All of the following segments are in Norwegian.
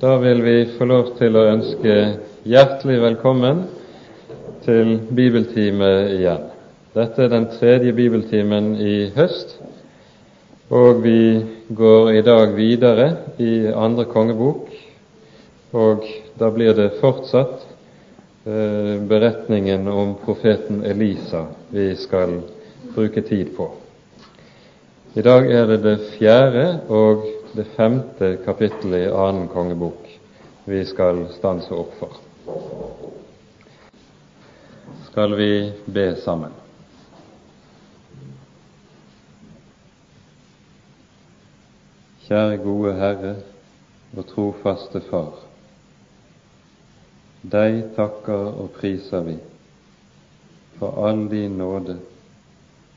Da vil vi få lov til å ønske hjertelig velkommen til bibeltime igjen. Dette er den tredje bibeltimen i høst, og vi går i dag videre i andre kongebok. Og da blir det fortsatt eh, beretningen om profeten Elisa vi skal bruke tid på. I dag er det det fjerde og det femte kapittelet i annen kongebok vi skal stanse opp for. Skal vi be sammen? Kjære gode Herre og trofaste Far. Deg takker og priser vi for all din nåde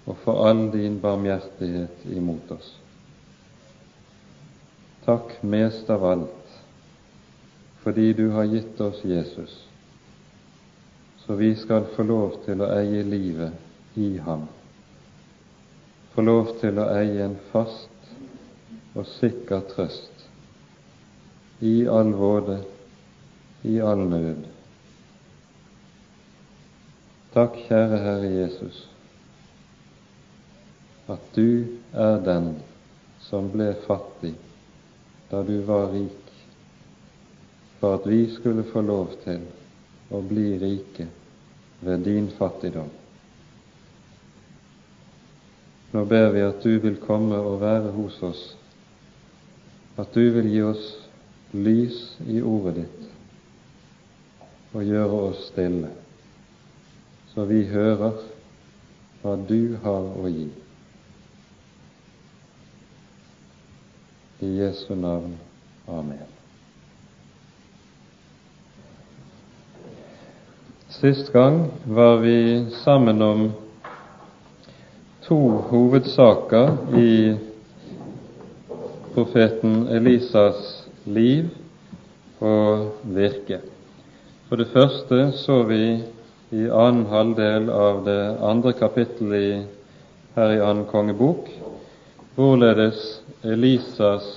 og for all din barmhjertighet imot oss. Takk mest av alt fordi du har gitt oss Jesus, så vi skal få lov til å eie livet i ham, få lov til å eie en fast og sikker trøst i all våde, i all nød. Takk, kjære Herre Jesus, at du er den som ble fattig da du var rik, for at vi skulle få lov til å bli rike ved din fattigdom. Nå ber vi at du vil komme og være hos oss, at du vil gi oss lys i ordet ditt og gjøre oss stille, så vi hører hva du har å gi. I Jesu navn. Amen. Sist gang var vi sammen om to hovedsaker i profeten Elisas liv og virke. For det første så vi i annen halvdel av det andre kapittelet her i annen kongebok hvorledes Elisas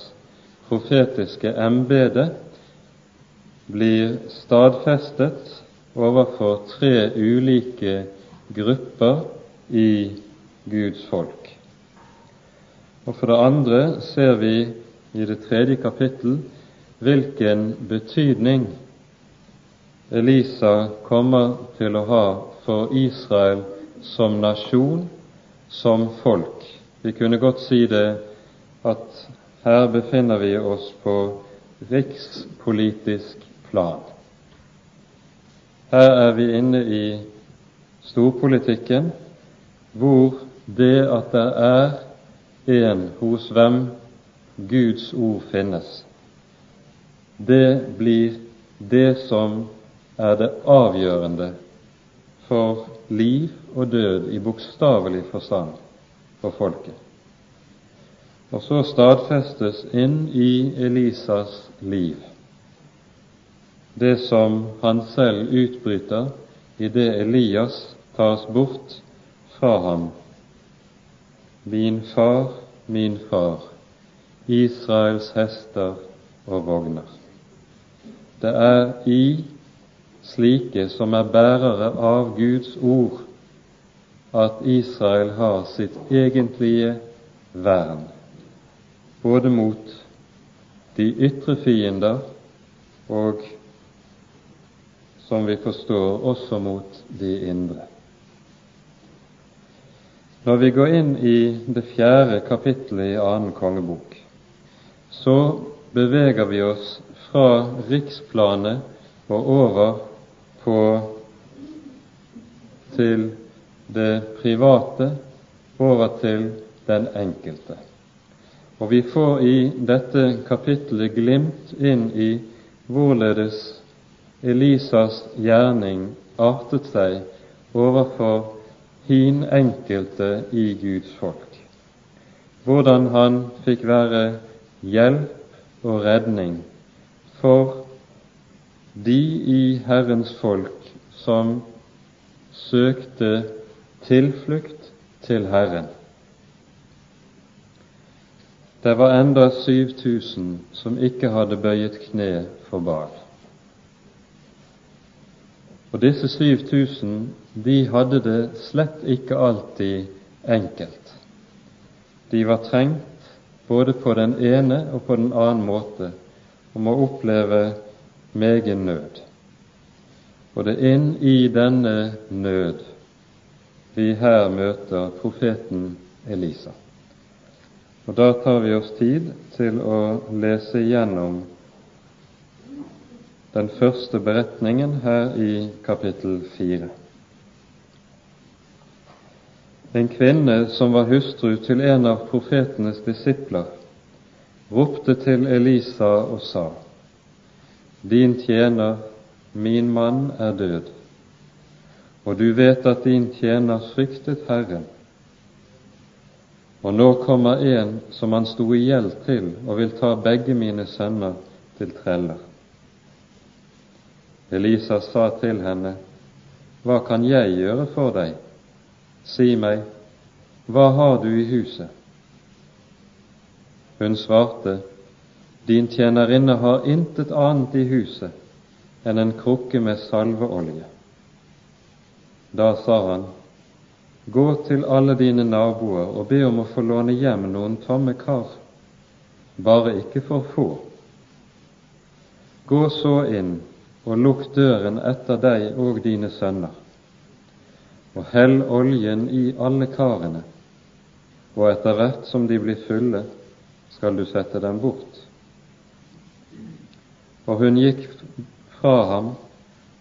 profetiske embete blir stadfestet overfor tre ulike grupper i Guds folk. Og For det andre ser vi i det tredje kapittel hvilken betydning Elisa kommer til å ha for Israel som nasjon, som folk. Vi kunne godt si det at her befinner vi oss på rikspolitisk plan. Her er vi inne i storpolitikken, hvor det at det er en hos hvem Guds ord finnes, det blir det som er det avgjørende for liv og død i bokstavelig forstand for folket. Og så stadfestes inn i Elisas liv det som han selv utbryter i det Elias tas bort fra ham. Min far, min far, Israels hester og vogner. Det er i slike som er bærere av Guds ord, at Israel har sitt egentlige vern både mot de ytre fiender og, som vi forstår, også mot de indre. Når vi går inn i det fjerde kapittelet i annen kongebok, så beveger vi oss fra riksplanet og over på til det private, over til den enkelte. Og vi får i dette kapittelet glimt inn i hvorledes Elisas gjerning artet seg overfor hin enkelte i Guds folk. Hvordan han fikk være hjelp og redning for de i Herrens folk som søkte tilflukt til Herren. det var enda 7000 som ikke hadde bøyet kne for Baal. Og disse 7000 de hadde det slett ikke alltid enkelt. De var trengt både på den ene og på den annen måte om å oppleve megen nød. Og det er inn i denne nød vi her møter profeten Elisa. Og Da tar vi oss tid til å lese gjennom den første beretningen her i kapittel fire. En kvinne som var hustru til en av profetenes disipler, ropte til Elisa og sa:" Din tjener, min mann, er død, og du vet at din tjener fryktet Herren og nå kommer en som han sto i gjeld til, og vil ta begge mine sønner til treller. Elisa sa til henne, Hva kan jeg gjøre for deg? Si meg, hva har du i huset? Hun svarte, Din tjenerinne har intet annet i huset enn en krukke med salveolje. Da sa han, Gå til alle dine naboer og be om å få låne hjem noen tomme kar, bare ikke for få. Gå så inn og lukk døren etter deg og dine sønner, og hell oljen i alle karene, og etter hvert som de blir fulle, skal du sette dem bort. Og hun gikk fra ham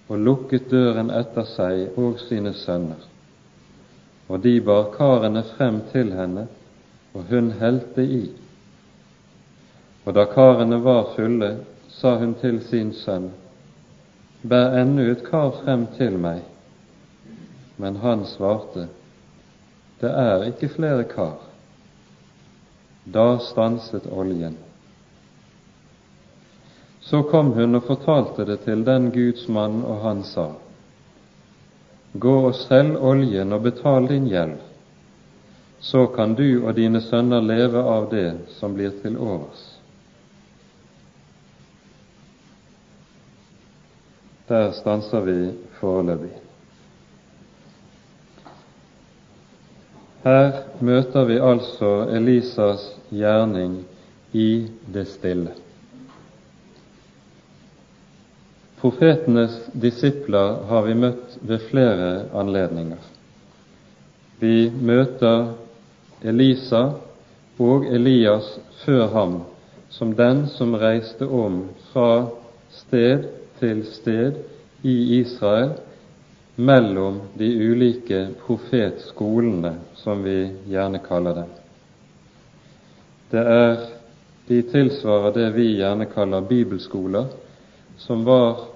og lukket døren etter seg og sine sønner og de bar karene frem til henne, og hun helte i. Og da karene var fulle, sa hun til sin sønn, Bær ennå et kar frem til meg. Men han svarte, Det er ikke flere kar. Da stanset oljen. Så kom hun og fortalte det til den Guds mann, og han sa:" Gå og selg oljen og betal din gjeld, så kan du og dine sønner leve av det som blir til overs. Der stanser vi foreløpig. Her møter vi altså Elisas gjerning i det stille. Profetenes disipler har vi møtt ved flere anledninger. Vi møter Elisa og Elias før ham som den som reiste om fra sted til sted i Israel mellom de ulike profetskolene, som vi gjerne kaller dem. Det er De tilsvarer det vi gjerne kaller bibelskoler, som var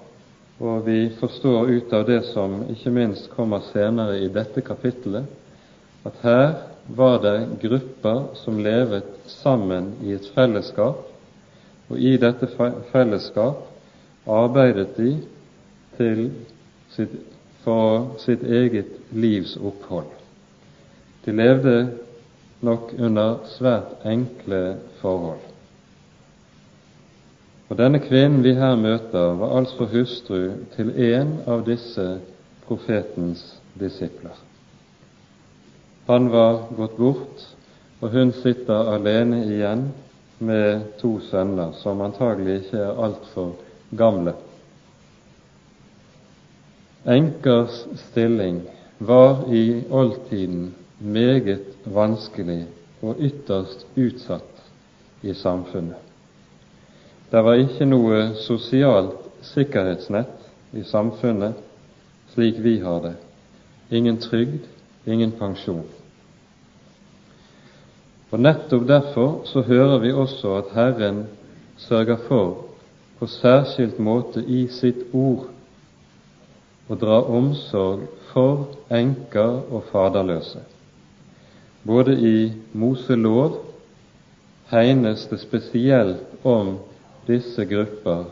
og vi forstår ut av det som ikke minst kommer senere i dette kapittelet, at her var det grupper som levet sammen i et fellesskap, og i dette fellesskap arbeidet de til sitt, for sitt eget livs opphold. De levde nok under svært enkle forhold. Og Denne kvinnen vi her møter, var altså hustru til en av disse profetens disipler. Han var gått bort, og hun sitter alene igjen med to sønner, som antagelig ikke er altfor gamle. Enkers stilling var i oldtiden meget vanskelig og ytterst utsatt i samfunnet. Det var ikke noe sosialt sikkerhetsnett i samfunnet slik vi har det. Ingen trygd, ingen pensjon. Og Nettopp derfor så hører vi også at Herren sørger for på særskilt måte i sitt ord å dra omsorg for enker og faderløse. Både i Moselov hegnes det spesielt om disse grupper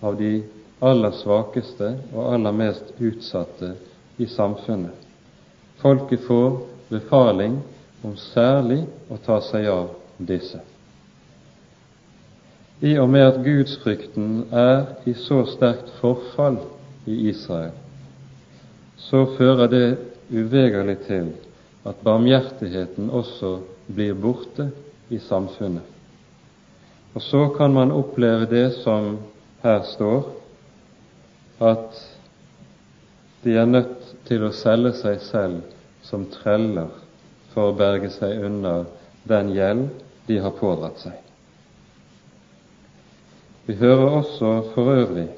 av de aller svakeste og aller mest utsatte i samfunnet. Folket får befaling om særlig å ta seg av disse. i og med at gudsfrykten er i så sterkt forfall i Israel, så fører det uvegerlig til at barmhjertigheten også blir borte i samfunnet. Og så kan man oppleve det som her står, at de er nødt til å selge seg selv som treller for å berge seg unna den gjeld de har pådratt seg. Vi hører også for øvrig,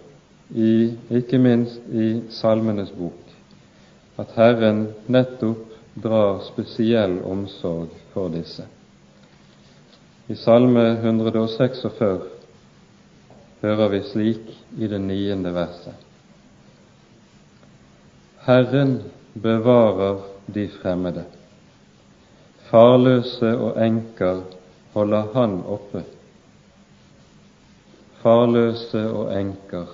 i, ikke minst i Salmenes bok, at Herren nettopp drar spesiell omsorg for disse. I Salme 146 hører vi slik i det niende verset. Herren bevarer de fremmede. Farløse og enker holder Han oppe. Farløse og enker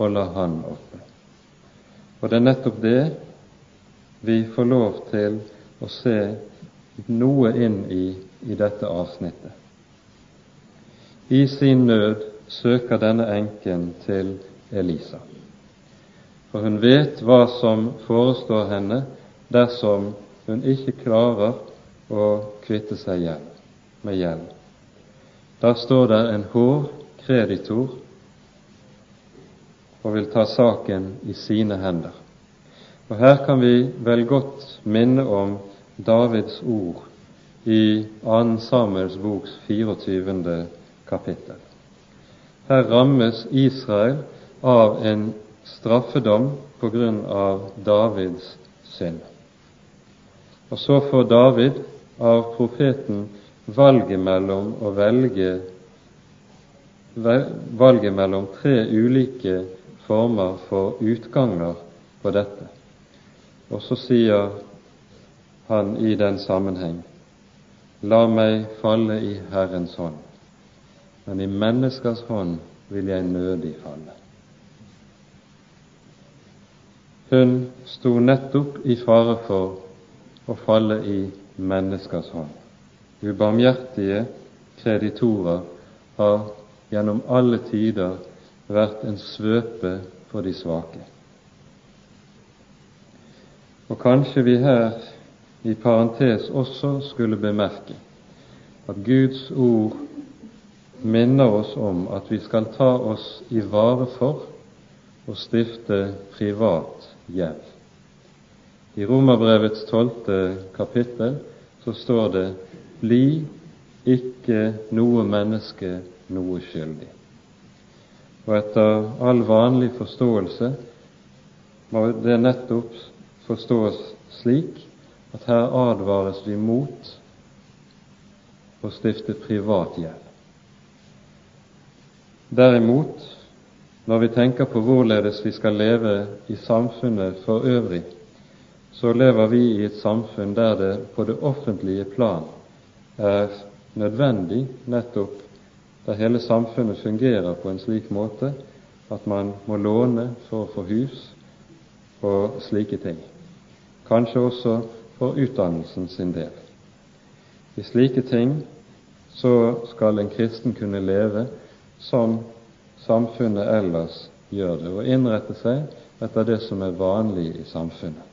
holder Han oppe. Og det er nettopp det vi får lov til å se noe inn i i dette avsnittet. I sin nød søker denne enken til Elisa, for hun vet hva som forestår henne dersom hun ikke klarer å kvitte seg med gjeld. Da står det en hård kreditor og vil ta saken i sine hender. Og Her kan vi vel godt minne om Davids ord i 2. Samuels boks 24. kapittel. Her rammes Israel av en straffedom på grunn av Davids synd. Og så får David av profeten valget mellom å velge valget mellom tre ulike former for utganger på dette. Og så sier han i den sammenheng La meg falle i Herrens hånd, men i menneskers hånd vil jeg nødig falle. Hun sto nettopp i fare for å falle i menneskers hånd. Ubarmhjertige kreditorer har gjennom alle tider vært en svøpe for de svake. Og kanskje vi her i parentes også skulle bemerke at Guds ord minner oss om at vi skal ta oss i vare for å stifte privat gjeld. I Romerbrevets tolvte kapittel så står det 'Bli ikke noe menneske noe skyldig'. Og etter all vanlig forståelse må det nettopp forstås slik at her advares vi mot å stifte privat gjeld. Derimot, når vi tenker på hvorledes vi skal leve i samfunnet for øvrig, så lever vi i et samfunn der det på det offentlige plan er nødvendig nettopp der hele samfunnet fungerer på en slik måte at man må låne for å få hus og slike ting kanskje også for utdannelsen sin del. I slike ting så skal en kristen kunne leve som samfunnet ellers gjør det, og innrette seg etter det som er vanlig i samfunnet.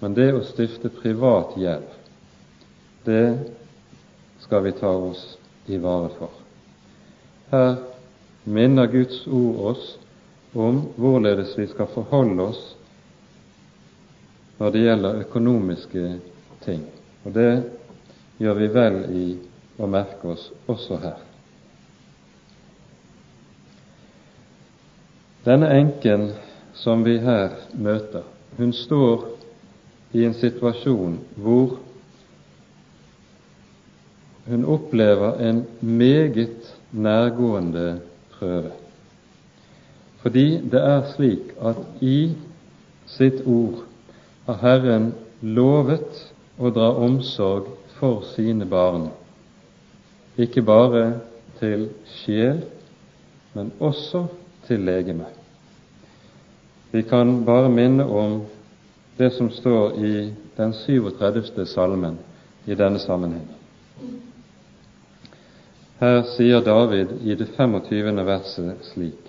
Men det å stifte privat gjeld, det skal vi ta oss i vare for. Her minner Guds ord oss om hvorledes vi skal forholde oss når det gjelder økonomiske ting. Og det gjør vi vel i å merke oss også her. Denne enken som vi her møter, hun står i en situasjon hvor hun opplever en meget nærgående prøve. Fordi det er slik at i sitt ord har Herren lovet å dra omsorg for sine barn, ikke bare til sjel, men også til legeme. Vi kan bare minne om det som står i den 37. salmen i denne sammenheng. Her sier David i det 25. verset slik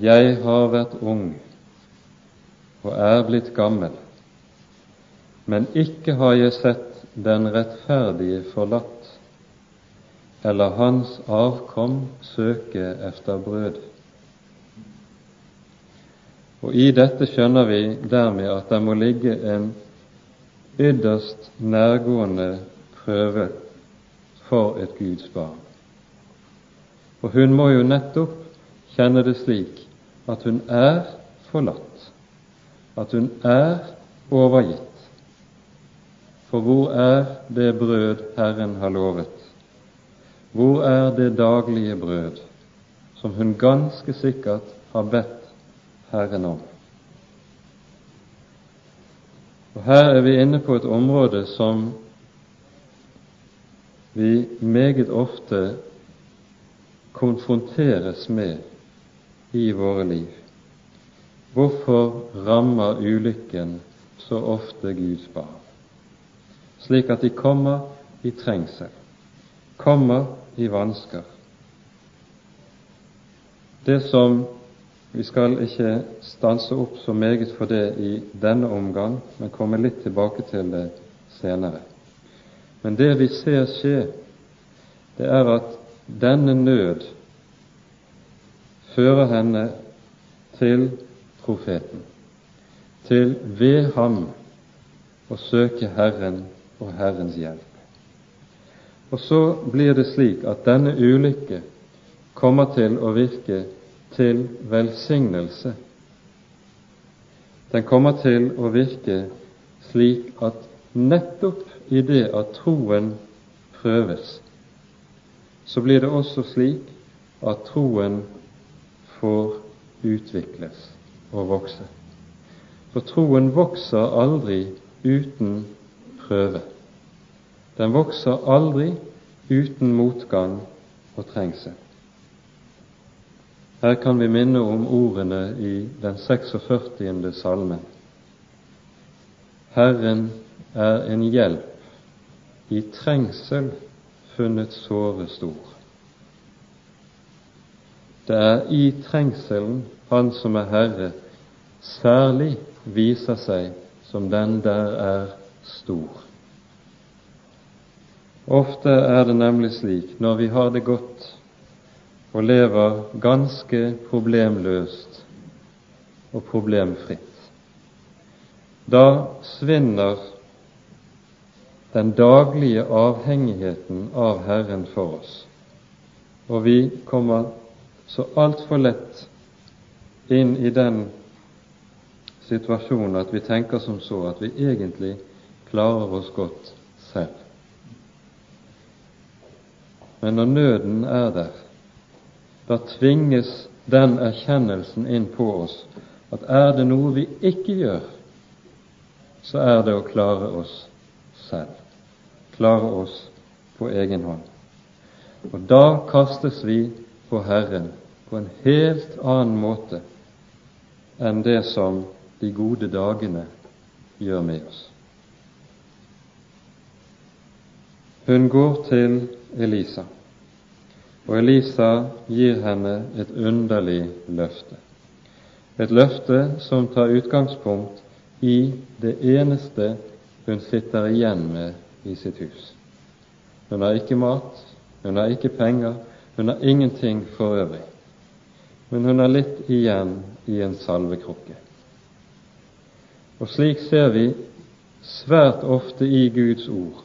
Jeg har vært ung og er blitt gammel, men ikke har jeg sett den rettferdige forlatt, eller hans avkom søke efter brød. Og I dette skjønner vi dermed at det må ligge en ytterst nærgående prøve for et Guds barn. Og hun må jo nettopp kjenne det slik at hun er forlatt, at hun er overgitt. For hvor er det brød Herren har lovet? Hvor er det daglige brød som hun ganske sikkert har bedt Herren om. Og Her er vi inne på et område som vi meget ofte konfronteres med i våre liv. Hvorfor rammer ulykken så ofte Guds barn, slik at de kommer i trengsel, kommer i vansker? Det som vi skal ikke stanse opp så meget for det i denne omgang, men komme litt tilbake til det senere. Men det vi ser skje, det er at denne nød fører henne til profeten, til ved ham å søke Herren og Herrens hjelp. Og så blir det slik at denne ulykke kommer til å virke til velsignelse. Den kommer til å virke slik at nettopp i det at troen prøves, så blir det også slik at troen får utvikles og vokse. For troen vokser aldri uten prøve. Den vokser aldri uten motgang og trengsel. Her kan vi minne om ordene i den 46. salmen. Herren er en hjelp i trengsel funnet såre stor. Det er i trengselen Han som er Herre, særlig viser seg som den der er stor. Ofte er det nemlig slik når vi har det godt og lever ganske problemløst og problemfritt. Da svinner den daglige avhengigheten av Herren for oss, og vi kommer så altfor lett inn i den situasjonen at vi tenker som så at vi egentlig klarer oss godt selv. Men når nøden er der, da tvinges den erkjennelsen inn på oss at er det noe vi ikke gjør, så er det å klare oss selv, klare oss på egen hånd. Og da kastes vi på Herren på en helt annen måte enn det som de gode dagene gjør med oss. Hun går til Elisa. Og Elisa gir henne et underlig løfte. Et løfte som tar utgangspunkt i det eneste hun sitter igjen med i sitt hus. Hun har ikke mat, hun har ikke penger, hun har ingenting for øvrig. Men hun har litt igjen i en salvekrukke. Og slik ser vi svært ofte i Guds ord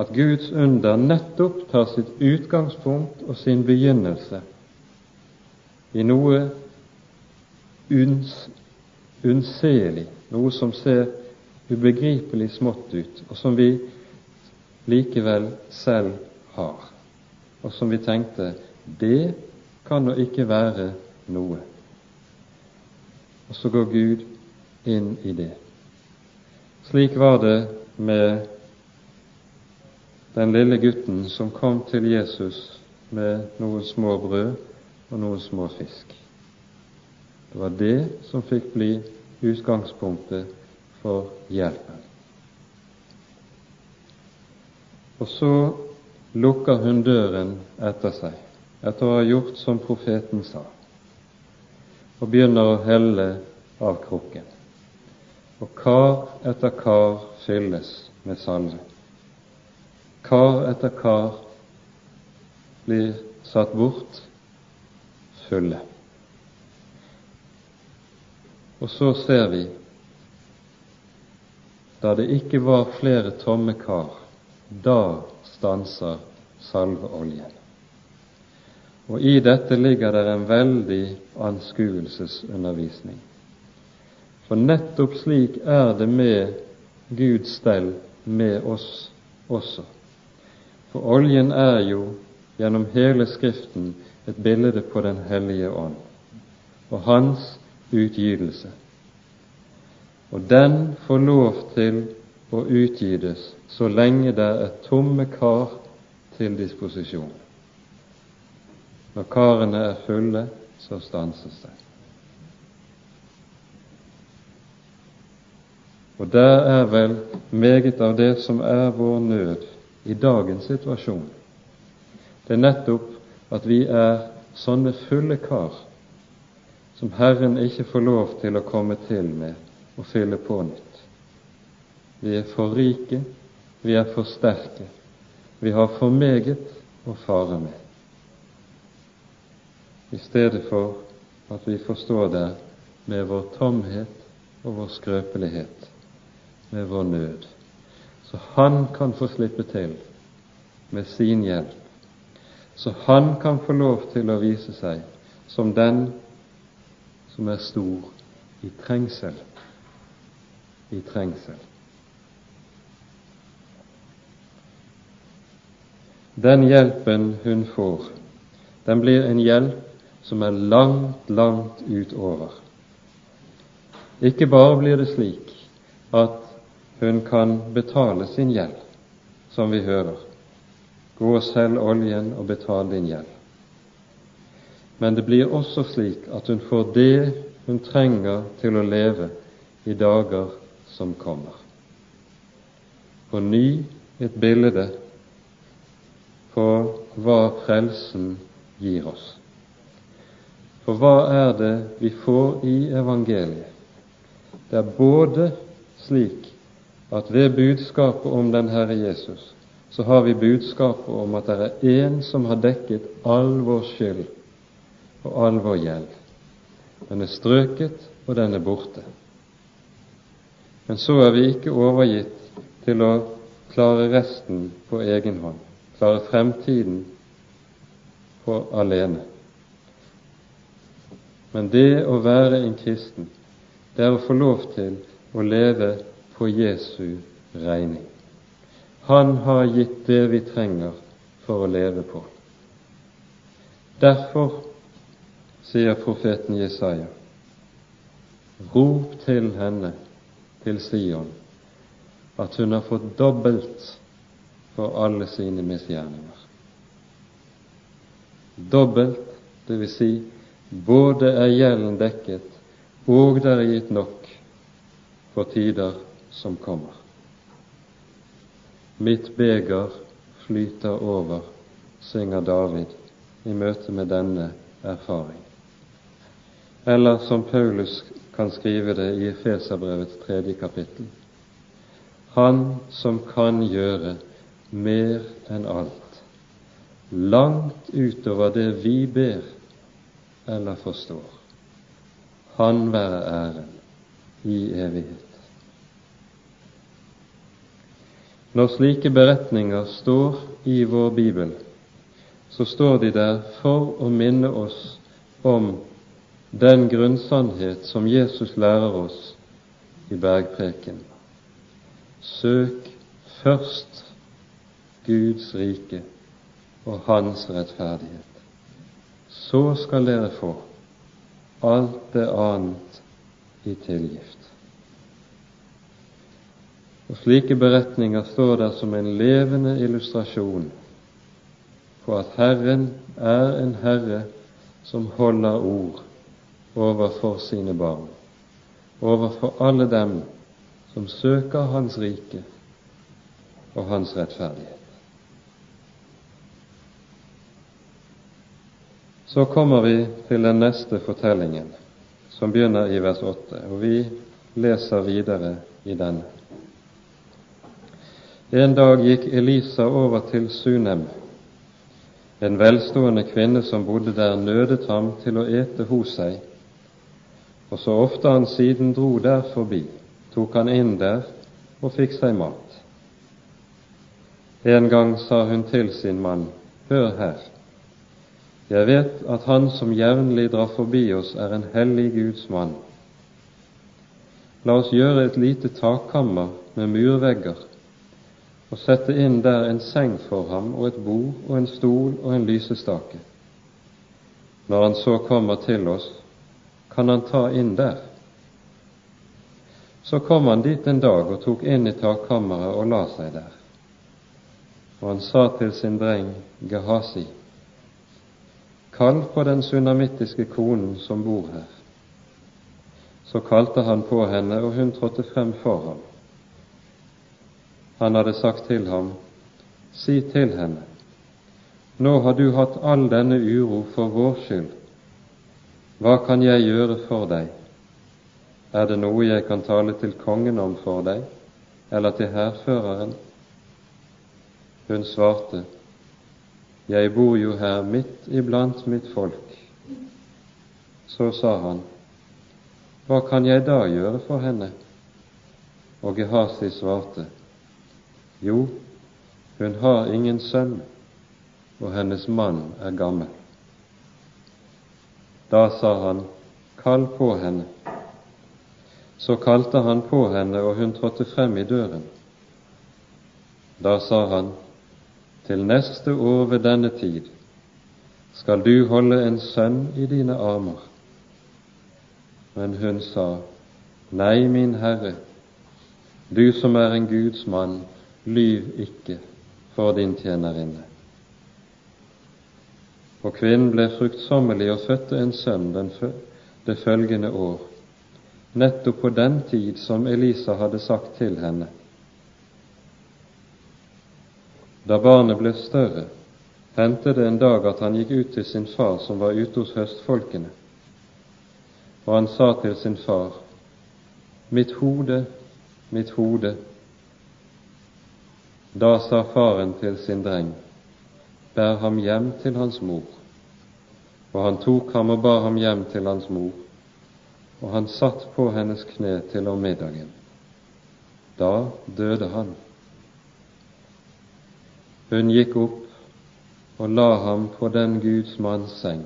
at Guds under nettopp tar sitt utgangspunkt og sin begynnelse i noe unnselig, noe som ser ubegripelig smått ut, og som vi likevel selv har, og som vi tenkte det kan nå ikke være noe. Og så går Gud inn i det. Slik var det med den lille gutten som kom til Jesus med noen små brød og noen små fisk. Det var det som fikk bli utgangspunktet for hjelpen. Og så lukker hun døren etter seg, etter å ha gjort som profeten sa, og begynner å helle av krukken. Og kar etter kar fylles med salve. Kar etter kar blir satt bort fulle. Og så ser vi, da det ikke var flere tomme kar, da stanser salveoljen. Og i dette ligger det en veldig anskuelsesundervisning. For nettopp slik er det med Guds stell med oss også. For oljen er jo gjennom hele Skriften et bilde på Den hellige ånd og Hans utgytelse. Og den får lov til å utgytes så lenge det er tomme kar til disposisjon. Når karene er fulle, så stanses det. Og der er vel meget av det som er vår nød i dagens situasjon. Det er nettopp at vi er sånne fulle kar som Herren ikke får lov til å komme til med og fylle på nytt. Vi er for rike, vi er for sterke, vi har for meget å fare med. I stedet for at vi forstår det med vår tomhet og vår skrøpelighet, med vår nød. Så Han kan få slippe til med sin hjelp så han kan få lov til å vise seg som den som er stor i trengsel. I trengsel. Den hjelpen hun får, den blir en hjelp som er langt, langt utover. Ikke bare blir det slik at hun kan betale sin gjeld, som vi hører, Gå og selg oljen og betal din gjeld. Men det blir også slik at hun får det hun trenger til å leve i dager som kommer. På ny et bilde på hva frelsen gir oss. For hva er det vi får i evangeliet? Det er både slik at ved budskapet om den Herre Jesus så har vi budskapet om at det er én som har dekket all vår skyld og all vår gjeld. Den er strøket, og den er borte. Men så er vi ikke overgitt til å klare resten på egen hånd, klare fremtiden på alene. Men det å være en kristen, det er å få lov til å leve på Jesu regning. Han har gitt det vi trenger for å leve på. Derfor sier profeten Jesaja, rop til henne, til Sion, at hun har fått dobbelt for alle sine misgjerninger. Dobbelt, vil si både er gjelden dekket, og det er gitt nok for tider som kommer. Mitt beger flyter over, synger David i møte med denne erfaring. Eller som Paulus kan skrive det i Efeserbrevets tredje kapittel. Han som kan gjøre mer enn alt, langt utover det vi ber eller forstår. Han være æren i evighet. Når slike beretninger står i vår bibel, så står de der for å minne oss om den grunnsannhet som Jesus lærer oss i bergpreken. Søk først Guds rike og Hans rettferdighet. Så skal dere få alt det annet i tilgift. Og slike beretninger står der som en levende illustrasjon på at Herren er en Herre som holder ord overfor sine barn, overfor alle dem som søker Hans rike og Hans rettferdighet. Så kommer vi til den neste fortellingen, som begynner i vers 8, og vi leser videre i denne. En dag gikk Elisa over til Sunem. En velstående kvinne som bodde der, nødet ham til å ete hos seg, og så ofte han siden dro der forbi, tok han inn der og fikk seg mat. En gang sa hun til sin mann, Hør her, jeg vet at han som jevnlig drar forbi oss, er en hellig Guds mann. La oss gjøre et lite takkammer med murvegger og sette inn der en seng for ham og et bord og en stol og en lysestake. Når han så kommer til oss, kan han ta inn der. Så kom han dit en dag og tok inn i takkammeret og la seg der. Og han sa til sin dreng Gehazi, Kall på den sunamittiske konen som bor her. Så kalte han på henne, og hun trådte frem for ham. Han hadde sagt til ham, Si til henne, nå har du hatt all denne uro for vår skyld. Hva kan jeg gjøre for deg? Er det noe jeg kan tale til kongen om for deg, eller til hærføreren? Hun svarte, jeg bor jo her midt iblant mitt folk. Så sa han, Hva kan jeg da gjøre for henne? Og Gehazi svarte, Jo, hun har ingen sønn, og hennes mann er gammel. Da sa han, Kall på henne. Så kalte han på henne, og hun trådte frem i døren. Da sa han, til neste år ved denne tid skal du holde en sønn i dine armer. Men hun sa, Nei, min Herre, du som er en Guds mann, lyv ikke for din tjenerinne. Og kvinnen ble fruktsommelig og fødte en sønn det følgende år, nettopp på den tid som Elisa hadde sagt til henne. Da barnet ble større, hendte det en dag at han gikk ut til sin far som var ute hos høstfolkene, og han sa til sin far, Mitt hode, mitt hode. Da sa faren til sin dreng, Bær ham hjem til hans mor. Og han tok ham og bar ham hjem til hans mor, og han satt på hennes kne til om middagen. Da døde han. Hun gikk opp og la ham på den Guds manns seng,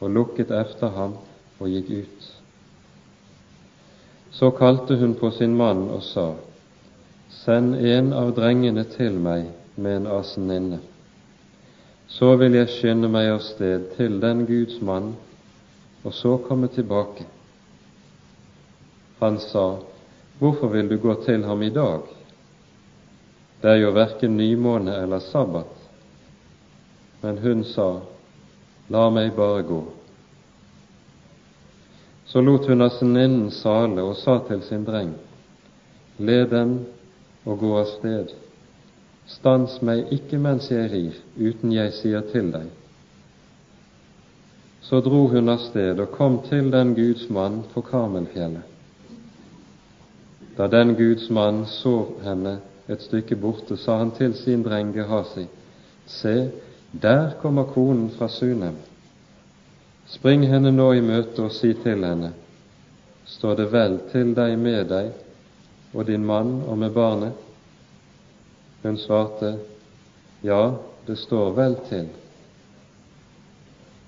og lukket efter ham og gikk ut. Så kalte hun på sin mann og sa, Send en av drengene til meg med en aseninne. Så vil jeg skynde meg av sted til den Guds mann, og så komme tilbake. Han sa, Hvorfor vil du gå til ham i dag? Det er jo verken nymåne eller sabbat. Men hun sa, La meg bare gå. Så lot hun aseninnen sale og sa til sin dreng, Led dem og gå av sted. Stans meg ikke mens jeg rir, uten jeg sier til deg. Så dro hun av sted og kom til den Guds mann på Karmelfjellet. Da den Guds mann så henne, et stykke borte, sa han til sin dreng Gehazi, Se, der kommer konen fra Sunem. Spring henne nå i møte og si til henne, står det vel til deg med deg og din mann og med barnet? Hun svarte, ja, det står vel til.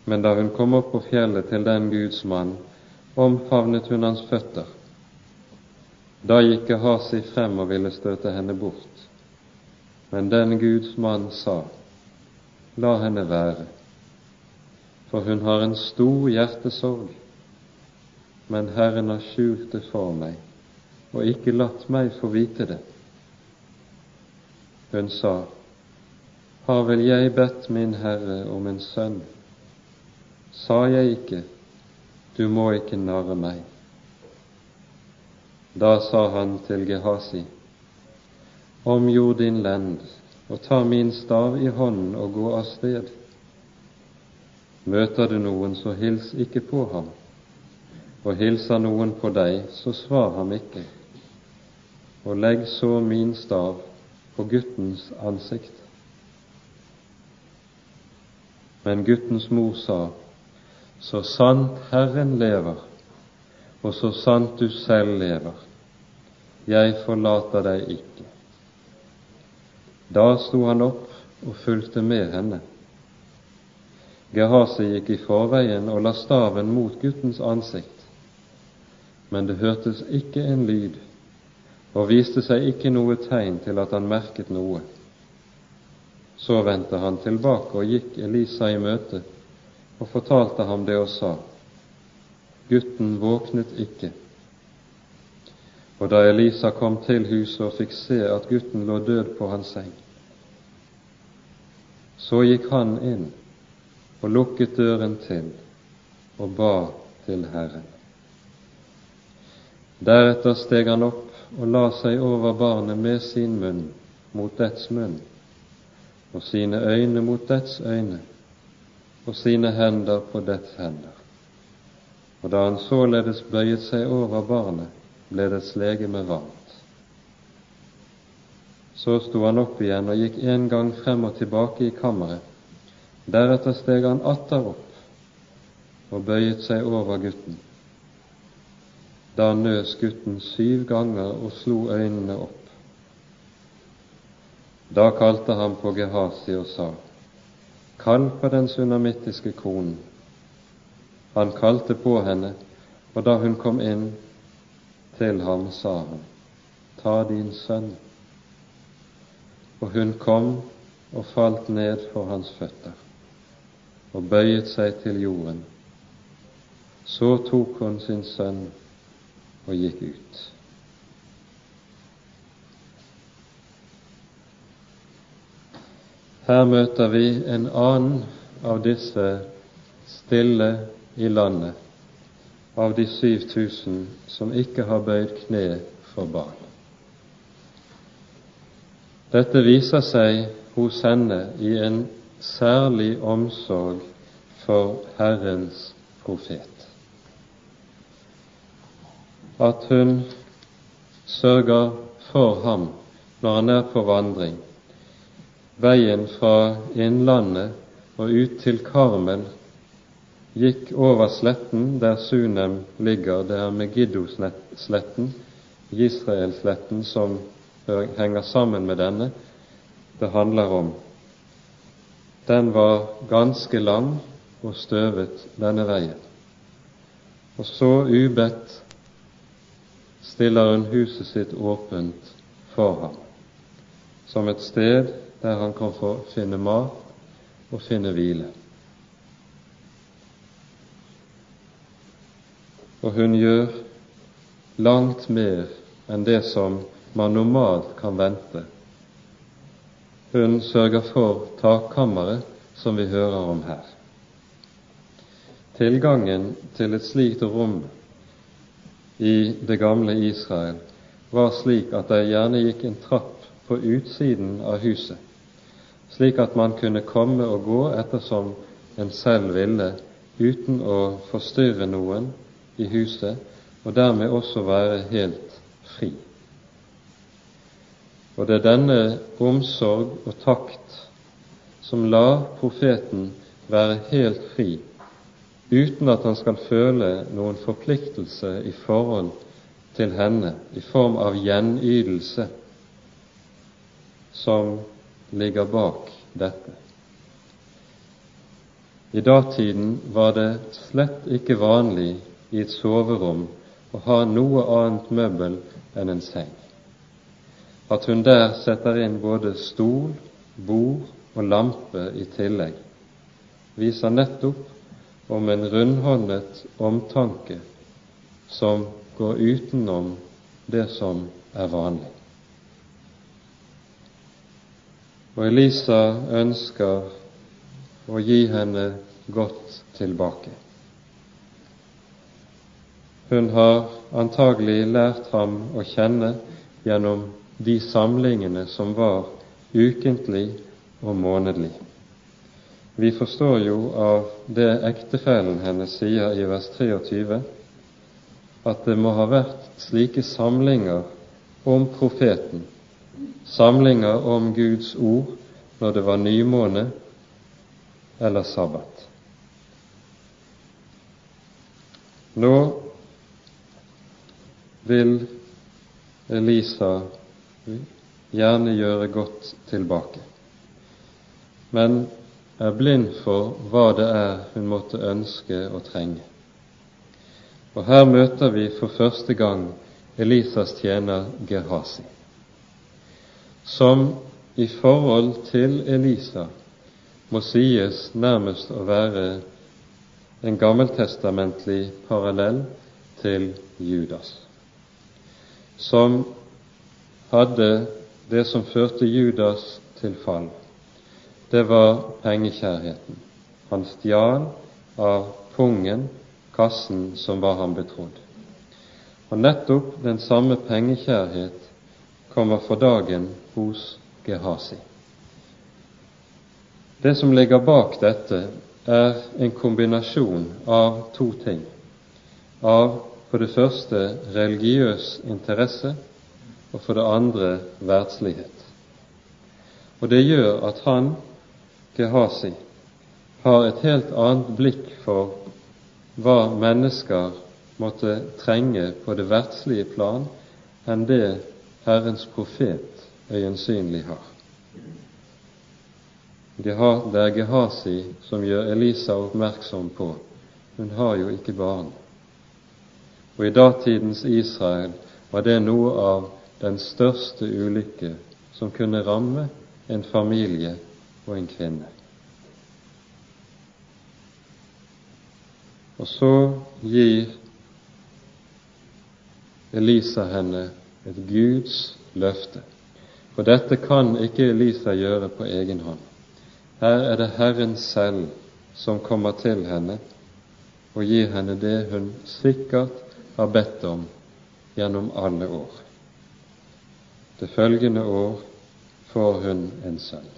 Men da hun kom opp på fjellet til den Guds mann, omfavnet hun hans føtter da gikk Gehazi frem og ville støte henne bort. Men den Guds mann sa, La henne være, for hun har en stor hjertesorg. Men Herren har skjult det for meg og ikke latt meg få vite det. Hun sa, Har vel jeg bedt min Herre om en sønn? Sa jeg ikke, du må ikke narre meg? Da sa han til Gehazi, omgjord din lend og ta min stav i hånden og gå av sted. Møter du noen, så hils ikke på ham, og hilser noen på deg, så svar ham ikke, og legg så min stav på guttens ansikt. Men guttens mor sa, så sant Herren lever, og så sant du selv lever, jeg forlater deg ikke. Da sto han opp og fulgte med henne. Gehasi gikk i forveien og la staven mot guttens ansikt, men det hørtes ikke en lyd og viste seg ikke noe tegn til at han merket noe. Så vendte han tilbake og gikk Elisa i møte og fortalte ham det og sa, Gutten våknet ikke. Og da Elisa kom til huset og fikk se at gutten lå død på hans seng, så gikk han inn og lukket døren til og ba til Herren. Deretter steg han opp og la seg over barnet med sin munn mot dets munn, og sine øyne mot dets øyne, og sine hender på dets hender. Og da han således bøyet seg over barnet, ble dets legeme varmt. Så sto han opp igjen og gikk en gang frem og tilbake i kammeret, Deretter steg han atter opp og bøyet seg over gutten. Da nøs gutten syv ganger og slo øynene opp. Da kalte han på Gehasi og sa, Kall på den sunamittiske konen. Han kalte på henne, og da hun kom inn til ham, sa han, Ta din sønn. Og hun kom og falt ned for hans føtter og bøyet seg til jorden. Så tok hun sin sønn og gikk ut. Her møter vi en annen av disse stille i landet, av de 7000 som ikke har bøyd kne for barn. Dette viser seg hos henne i en særlig omsorg for Herrens profet. At hun sørger for ham når han er på vandring. Veien fra innlandet og ut til Karmel gikk over sletten der Sunem ligger, det er Megiddo-sletten, Israelsletten, som henger sammen med denne det handler om den var ganske lang og støvet denne veien. Og så ubedt stiller hun huset sitt åpent for ham, som et sted der han kan få finne mat og finne hvile. Og hun gjør langt mer enn det som man normalt kan vente hun sørger for takkammeret som vi hører om her. Tilgangen til et slikt rom i det gamle Israel var slik at det gjerne gikk en trapp på utsiden av huset, slik at man kunne komme og gå ettersom en selv ville, uten å forstyrre noen i huset, og dermed også være helt fri. Og det er denne omsorg og takt som lar profeten være helt fri, uten at han skal føle noen forpliktelse i forhold til henne i form av gjenytelse som ligger bak dette. I datiden var det slett ikke vanlig i et soverom å ha noe annet møbel enn en seng at hun der setter inn både stol, bord og lampe i tillegg, viser nettopp om en rundhåndet omtanke som går utenom det som er vanlig. Og Elisa ønsker å gi henne godt tilbake. Hun har antagelig lært ham å kjenne gjennom de samlingene som var ukentlig og månedlig. Vi forstår jo av det ektefellen hennes sier i vers 23, at det må ha vært slike samlinger om profeten, samlinger om Guds ord når det var nymåne eller sabbat. Nå vil Elisa gjerne gjøre godt tilbake, men er blind for hva det er hun måtte ønske og trenge. Og her møter vi for første gang Elisas tjener Gerhasi, som i forhold til Elisa må sies nærmest å være en gammeltestamentlig parallell til Judas, som hadde det som førte Judas til fall. Det var pengekjærheten. Han stjal av pungen kassen som var ham betrodd. Og nettopp den samme pengekjærhet kommer for dagen hos Gehazi. Det som ligger bak dette, er en kombinasjon av to ting. Av for det første religiøs interesse, og for det andre verdslighet. Og det gjør at han, Gehazi, har et helt annet blikk for hva mennesker måtte trenge på det verdslige plan enn det Herrens profet øyensynlig har. Det er Gehazi som gjør Elisa oppmerksom på hun har jo ikke barn. Og i datidens Israel var det noe av den største ulykke som kunne ramme en familie og en kvinne. Og så gir Elisa henne et Guds løfte. For dette kan ikke Elisa gjøre på egen hånd. Her er det Herren selv som kommer til henne og gir henne det hun sikkert har bedt om gjennom alle år. Det følgende år får hun en sønn,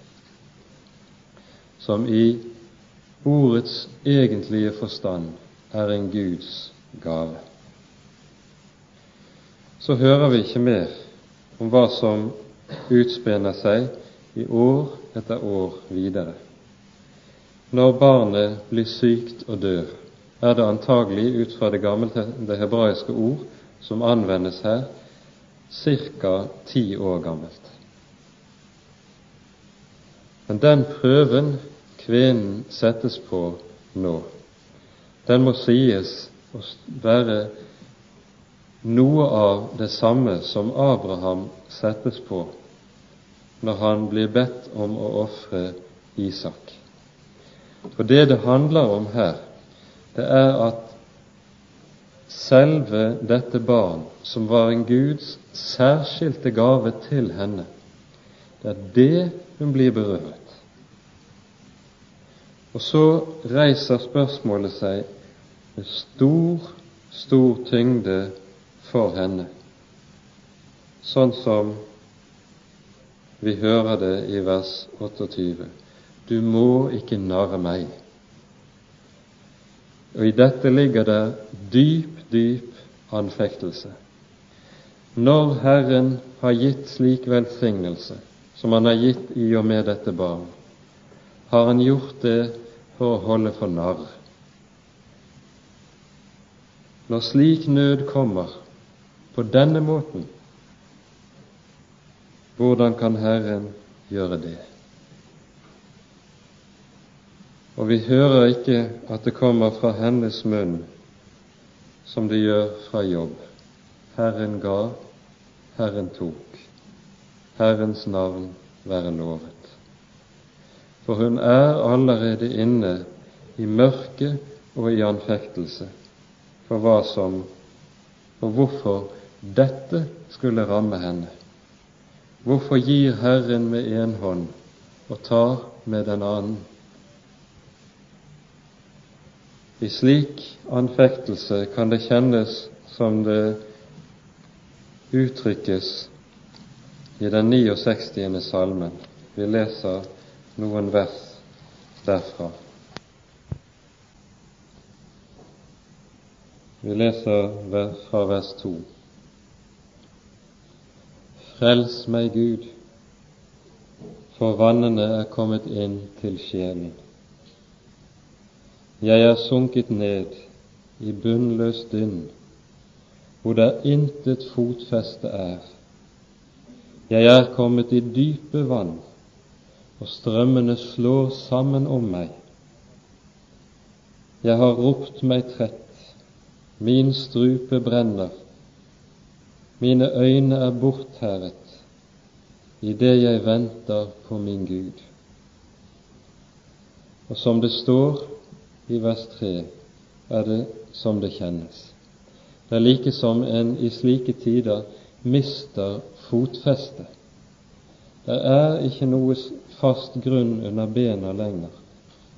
som i ordets egentlige forstand er en Guds gave. Så hører vi ikke mer om hva som utspinner seg i år etter år videre. Når barnet blir sykt og dør, er det antagelig ut fra det gamle, det hebraiske ord som anvendes her, ca. ti år gammelt. Men den prøven kvinnen settes på nå, den må sies å være noe av det samme som Abraham settes på når han blir bedt om å ofre Isak. For det det handler om her, det er at selve dette barn, som var en Guds særskilte gave til henne, det er det hun blir berørt. Og så reiser spørsmålet seg med stor, stor tyngde for henne, sånn som vi hører det i vers 28. Du må ikke narre meg. Og i dette ligger det dyp, dyp anfektelse. Når Herren har gitt slik velsignelse som Han har gitt i og med dette barn, har Han gjort det å holde for narr. Når slik nød kommer på denne måten, hvordan kan Herren gjøre det? Og vi hører ikke at det kommer fra hennes munn som det gjør fra jobb. Herren ga, Herren tok. Herrens navn være lovet. For hun er allerede inne i mørke og i anfektelse for hva som og hvorfor dette skulle ramme henne. Hvorfor gir Herren med én hånd og tar med den annen? I slik anfektelse kan det kjennes som det uttrykkes i den 69. salmen. Vi leser noen vers derfra. Vi leser fra vers 2. Frels meg, Gud, for vannene er kommet inn til sjelen. Jeg er sunket ned i bunnløs dynn, hvor der intet fotfeste er. Jeg er kommet i dype vann, og strømmene slår sammen om meg. Jeg har ropt meg trett, Min strupe brenner, mine øyne er bortherret idet jeg venter på min Gud. Og som det står i vers 3, er det som det kjennes. Det er like som en i slike tider mister fotfestet. Det er ikke noe fast grunn under bena lenger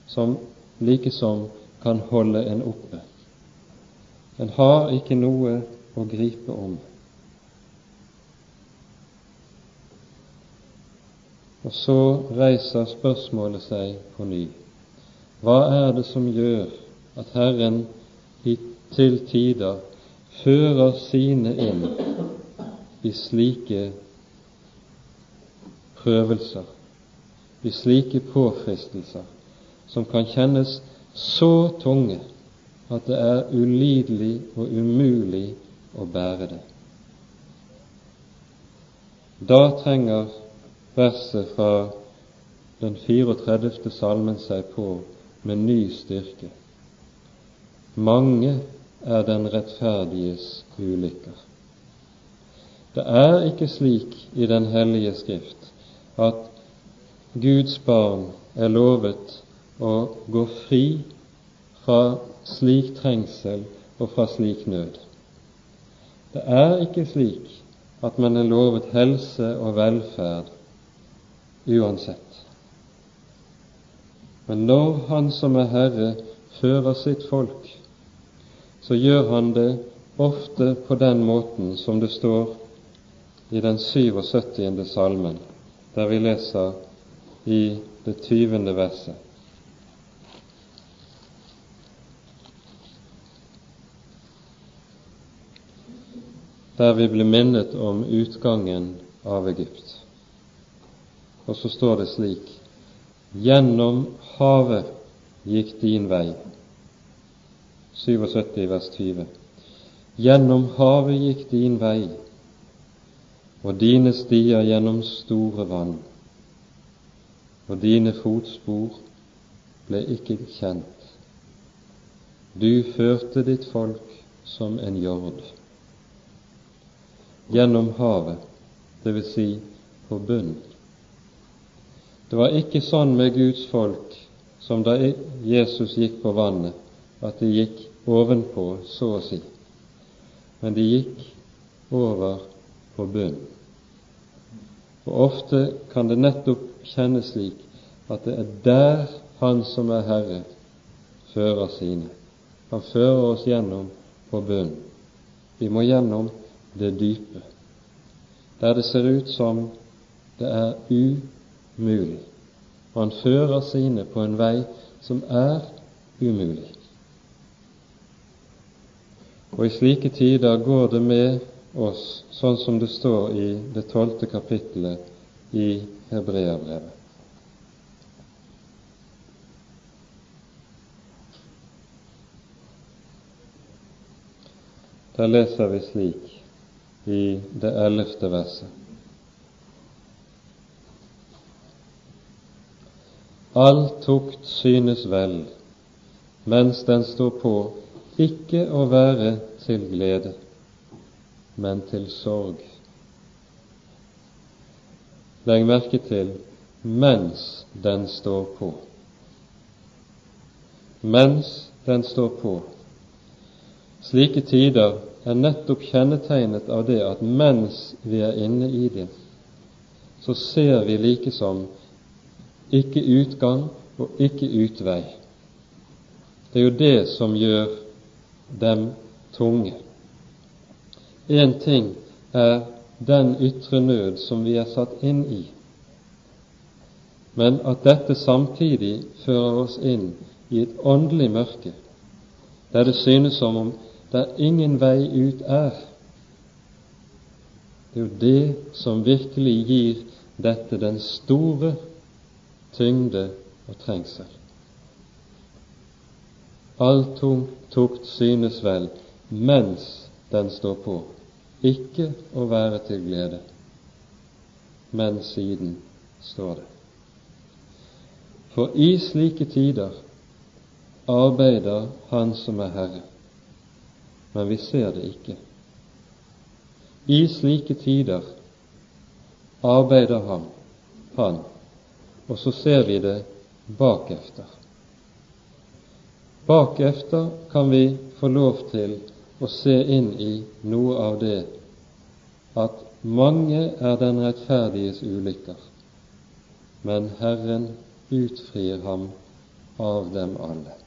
som like som kan holde en oppe. En har ikke noe å gripe om. Og så reiser spørsmålet seg på ny. Hva er det som gjør at Herren i til tider fører sine inn i slike prøvelser, i slike påfristelser, som kan kjennes så tunge at det er ulidelig og umulig å bære det. Da trenger verset fra den 34. salmen seg på med ny styrke. Mange er den rettferdiges ulykker. Det er ikke slik i Den hellige Skrift at Guds barn er lovet å gå fri fra slik trengsel og fra slik nød. Det er ikke slik at man er lovet helse og velferd uansett. Men når Han som er Herre, fører sitt folk, så gjør han det ofte på den måten som det står i den 77. salmen, der vi leser i det tyvende verset. der vi blir minnet om utgangen av Egypt. Og så står det slik Gjennom havet gikk din vei. 77 vers 20. Gjennom havet gikk din vei, og dine stier gjennom store vann. Og dine fotspor ble ikke kjent. Du førte ditt folk som en jord gjennom havet, dvs. Si på bunnen. Det var ikke sånn med Guds folk som da Jesus gikk på vannet, at de gikk ovenpå, så å si, men de gikk over på bunnen. Og ofte kan det nettopp kjennes slik at det er der Han som er Herre, fører sine. Han fører oss gjennom på bunnen. Vi må gjennom det dype, der det ser ut som det er umulig. Og han fører sine på en vei som er umulig. Og i slike tider går det med oss sånn som det står i det tolvte kapittelet i Hebreabrevet. Der leser vi slik i det ellevte verset. All tukt synes vel, mens den står på, ikke å være til glede, men til sorg. Legg merke til mens den står på. Mens den står på. Slike tider er nettopp kjennetegnet av det at mens vi er inne i det, så ser vi likesom ikke utgang og ikke utvei. Det er jo det som gjør dem tunge. Én ting er den ytre nød som vi er satt inn i. men at dette samtidig fører oss inn i et åndelig mørke, der det synes som om det ingen vei ut er. Det er jo det som virkelig gir dette den store tyngde og trengsel. All tukt synes vel mens den står på, ikke å være til glede, men siden står det. For i slike tider arbeider Han som er Herre, men vi ser det ikke. I slike tider arbeider Han, han og så ser vi det bakefter. Bakefter kan vi få lov til å se inn i noe av det at mange er den rettferdiges ulykker, men Herren utfrir ham av dem alle.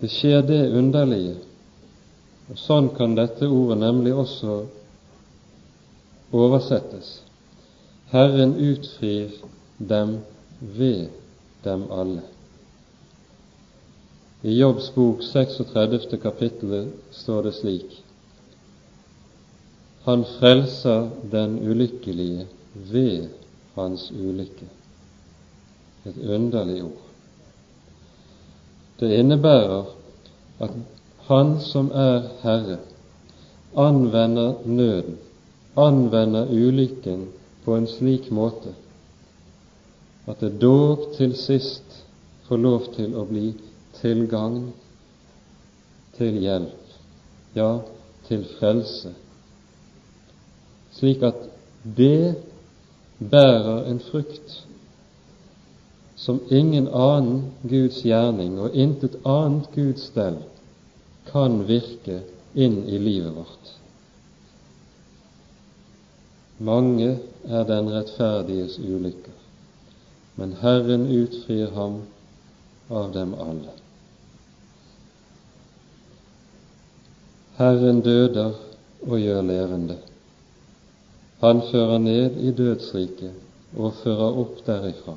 Det skjer det underlige, og sånn kan dette ordet nemlig også oversettes Herren utfrir dem ved dem alle. I Jobbs bok 36. kapittel står det slik Han frelser den ulykkelige ved hans ulykke. Et underlig ord. Det innebærer at Han som er Herre, anvender nøden, anvender ulykken på en slik måte at det dog til sist får lov til å bli til gagn, til hjelp, ja, til frelse, slik at det bærer en frukt som ingen annen Guds gjerning og intet annet Guds stell kan virke inn i livet vårt. Mange er den rettferdiges ulykker, men Herren utfrir ham av dem alle. Herren døder og gjør levende. Han fører ned i dødsriket og fører opp derifra.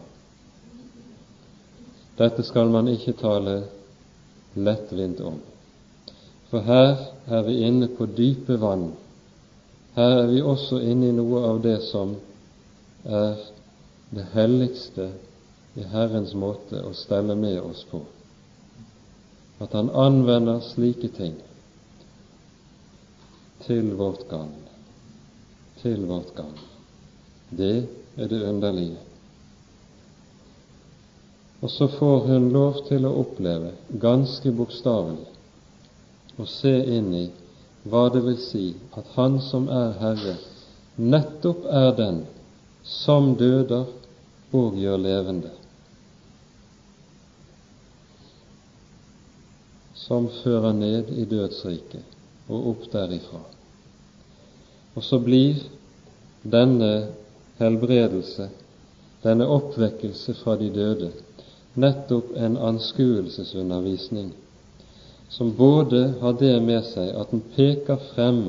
Dette skal man ikke tale lettvint om, for her er vi inne på dype vann her er vi også inne i noe av det som er det helligste i Herrens måte å stelle med oss på. At Han anvender slike ting til vårt gagn. Til vårt gagn. Det er det underlige. Og så får hun lov til å oppleve, ganske bokstavelig, å se inn i hva det vil si at Han som er Herre, nettopp er den som døder og gjør levende, som fører ned i dødsriket og opp derifra. Og så blir denne helbredelse, denne oppvekkelse fra de døde, nettopp en anskuelsesundervisning som både har det med seg at den peker frem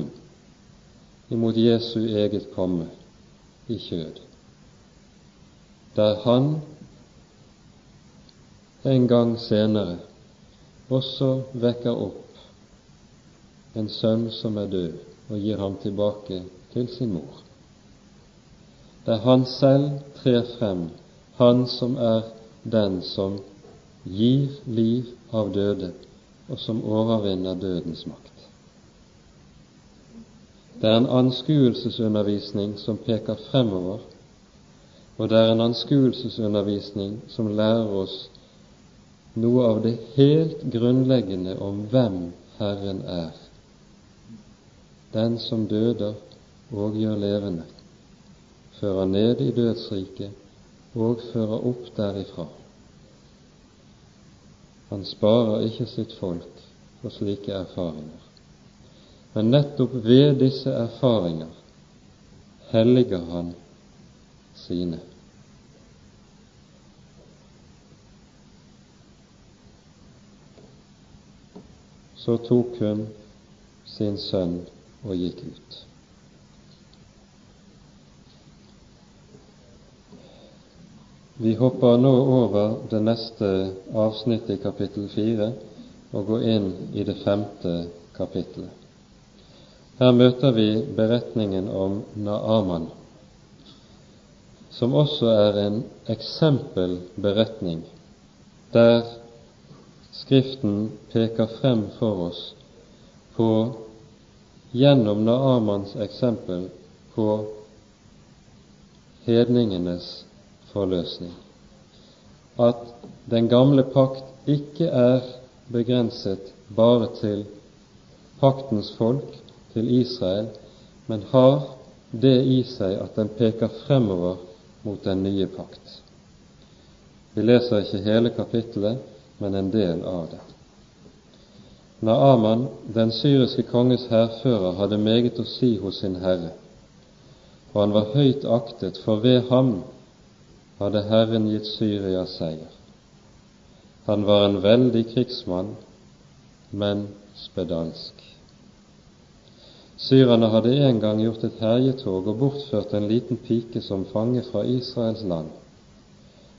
imot Jesu eget komme i kjød, der han en gang senere også vekker opp en sønn som er død, og gir ham tilbake til sin mor. Der han selv trer frem, han som er den som gir liv av døde, og som overvinner dødens makt. Det er en anskuelsesundervisning som peker fremover, og det er en anskuelsesundervisning som lærer oss noe av det helt grunnleggende om hvem Herren er. Den som døder og gjør levende, fører ned i dødsriket og fører opp derifra. Han sparer ikke sitt folk for slike erfaringer. Men nettopp ved disse erfaringer helliger han sine. Så tok hun sin sønn og gikk ut. Vi hopper nå over det neste avsnittet i kapittel fire og går inn i det femte kapittelet. Her møter vi beretningen om Naaman, som også er en eksempelberetning der Skriften peker frem for oss på gjennom Naamans eksempel på hedningenes forløsning. At den gamle pakt ikke er begrenset bare til paktens folk, til Israel, men har det i seg at den peker fremover mot den nye pakt. Vi leser ikke hele kapittelet, men en del av det. Naaman, den syriske konges hærfører, hadde meget å si hos sin herre, og han var høyt aktet, for ved ham hadde Herren gitt Syria seier. Han var en veldig krigsmann, men spedalsk. Syrerne hadde en gang gjort et herjetog og bortført en liten pike som fange fra Israels land,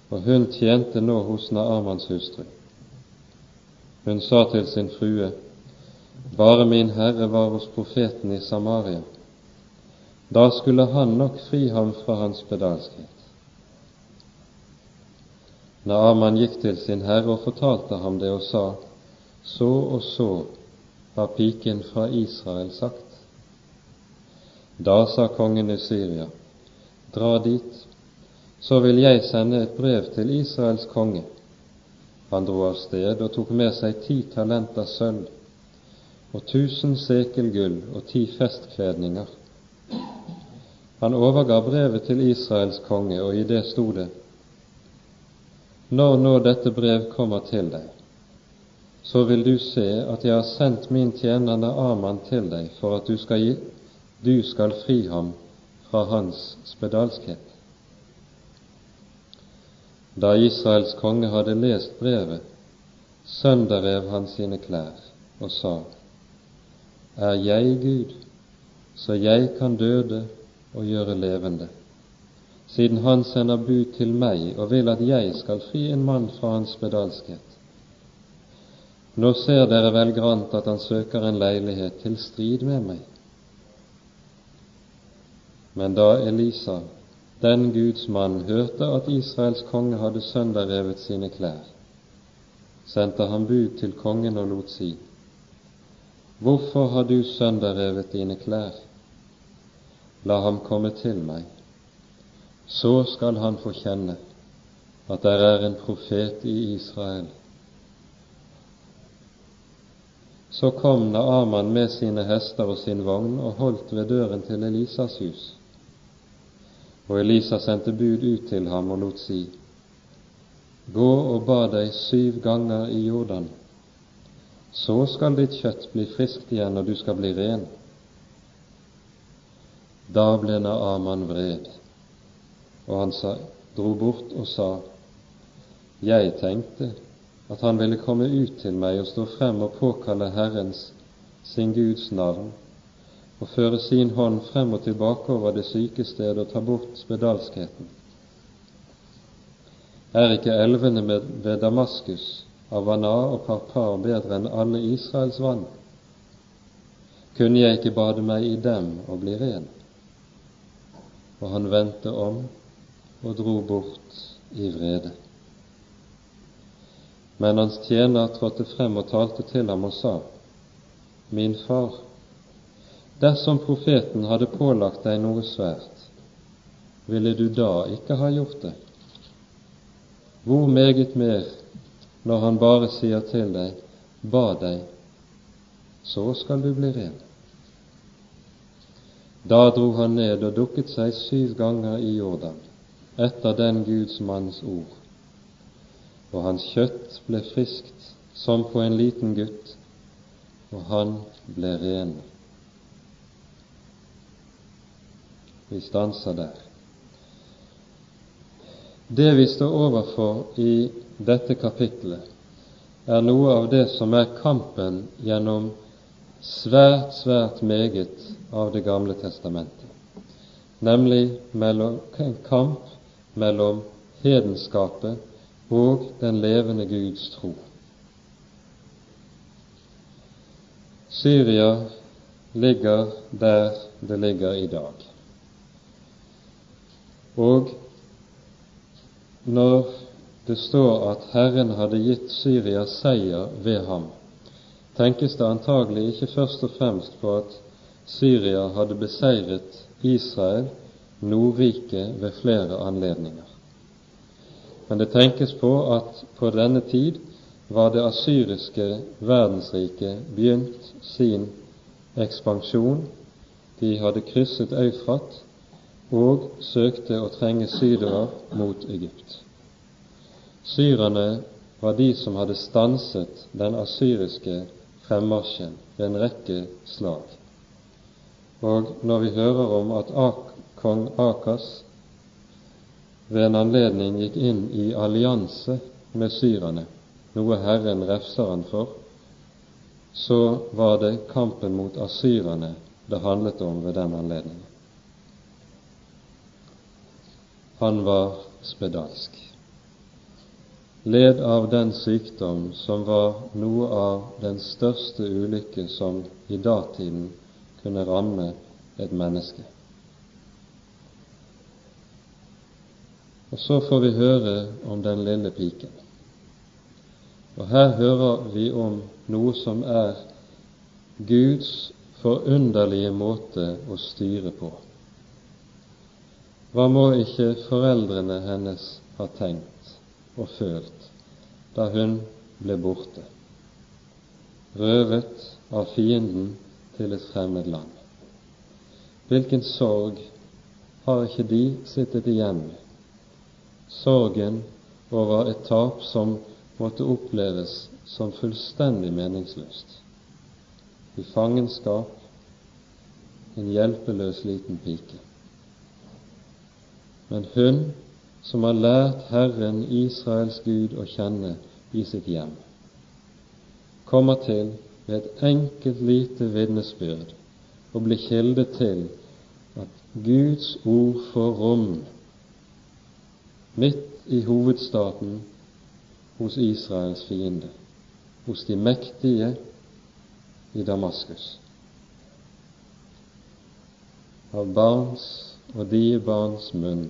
og hun tjente nå hos Naamans hustru. Hun sa til sin frue, bare min herre var hos profeten i Samaria. Da skulle han nok fri ham fra hans spedalskhet. Naaman gikk til sin herre og fortalte ham det og sa, så og så har piken fra Israel sagt. Da sa kongen i Syria, dra dit, så vil jeg sende et brev til Israels konge. Han dro av sted og tok med seg ti talenter sølv og tusen sekel gull og ti festkledninger. Han overga brevet til Israels konge, og i det sto det:" Når nå dette brev kommer til deg, så vil du se at jeg har sendt min tjener Naaman til deg for at du skal, gi, du skal fri ham fra hans spedalskhet. Da Israels konge hadde lest brevet, sønderrev han sine klær og sa:" Er jeg Gud, så jeg kan døde og gjøre levende? siden han sender bud til meg og vil at jeg skal fri en mann fra hans spedalskhet. Nå ser dere vel grant at han søker en leilighet til strid med meg. Men da Elisa, den Guds mann, hørte at Israels konge hadde sønderrevet sine klær, sendte han bud til kongen og lot si:" Hvorfor har du sønderrevet dine klær? La ham komme til meg, så skal han få kjenne at der er en profet i Israel. Så kom Naaman med sine hester og sin vogn og holdt ved døren til Elisas hus. Og Elisa sendte bud ut til ham og lot si:" Gå og bad deg syv ganger i Jordan, så skal ditt kjøtt bli friskt igjen, og du skal bli ren. Da ble Naaman vred og han sa, dro bort og sa, Jeg tenkte at han ville komme ut til meg og stå frem og påkalle Herrens, sin Guds navn, og føre sin hånd frem og tilbake over det syke sted og ta bort spedalskheten. Er ikke elvene ved Damaskus, Avana og Parpar bedre enn alle Israels vann? Kunne jeg ikke bade meg i dem og bli ren? Og han vendte om og dro bort i vrede. Men hans tjener trådte frem og talte til ham og sa, Min far, dersom profeten hadde pålagt deg noe svært, ville du da ikke ha gjort det? Hvor meget mer når han bare sier til deg, ba deg, så skal du bli ren. Da dro han ned og dukket seg syv ganger i Jordan etter den Guds manns ord, og hans kjøtt ble friskt som på en liten gutt, og han ble ren. Vi stanser der. Det vi står overfor i dette kapittelet, er noe av det som er kampen gjennom svært, svært meget av Det gamle testamentet, nemlig mellom, en kamp mellom hedenskapet og den levende Guds tro. Syria ligger der det ligger i dag. Og når det står at Herren hadde gitt Syria seier ved ham, tenkes det antagelig ikke først og fremst på at Syria hadde beseiret Israel, Nordriket, ved flere anledninger. Men det tenkes på at på denne tid var det asyriske verdensriket begynt sin ekspansjon. De hadde krysset Eufrat og søkte å trenge sydover mot Egypt. Syrerne var de som hadde stanset den asyriske fremmarsjen ved en rekke slag. Og når vi hører om at kong Akas ved en anledning gikk inn i allianse med syrerne, noe Herren refser han for, så var det kampen mot asyrerne det handlet om ved den anledningen. Han var spedalsk led av den sykdom som var noe av den største ulykke som i datiden kunne ramme et menneske. Og så får vi høre om den lille piken. Og her hører vi om noe som er Guds forunderlige måte å styre på. Hva må ikke foreldrene hennes ha tenkt? og følt da hun ble borte, røvet av fienden til et fremmed land. Hvilken sorg har ikke de sittet igjen med? Sorgen over et tap som måtte oppleves som fullstendig meningsløst. I fangenskap, en hjelpeløs liten pike. Men hun som har lært Herren Israels Gud å kjenne i sitt hjem, kommer til ved et enkelt lite vitnesbyrd å bli kilde til at Guds ord får rom midt i hovedstaten hos Israels fiende, hos de mektige i Damaskus. Av barns og die barns munn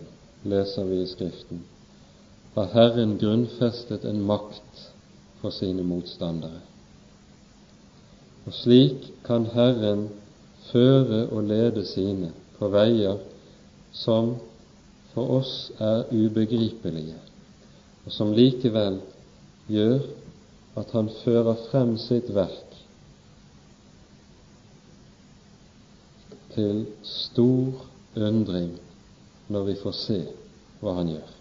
leser vi i Skriften, har Herren grunnfestet en makt for sine motstandere. Og slik kan Herren føre og lede sine på veier som for oss er ubegripelige, og som likevel gjør at han fører frem sitt verk til stor undring når vi får se hva han gjør.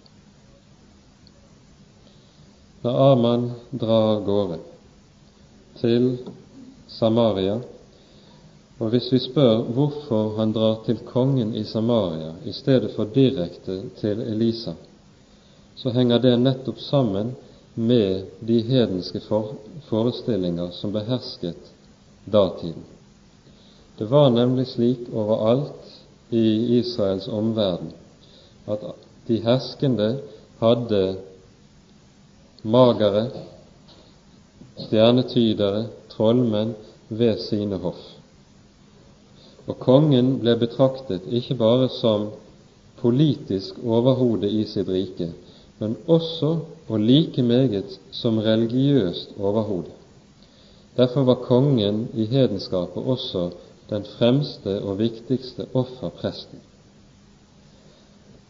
Når Aman drar av gårde til Samaria, og hvis vi spør hvorfor han drar til kongen i Samaria i stedet for direkte til Elisa, så henger det nettopp sammen med de hedenske forestillinger som behersket datiden. Det var nemlig slik overalt i Israels omverden at de herskende hadde magere, stjernetydere, trollmenn ved sine hoff. Og kongen ble betraktet ikke bare som politisk overhode i sitt rike, men også og like meget som religiøst overhode. Derfor var kongen i hedenskapet også den fremste og viktigste offerpresten.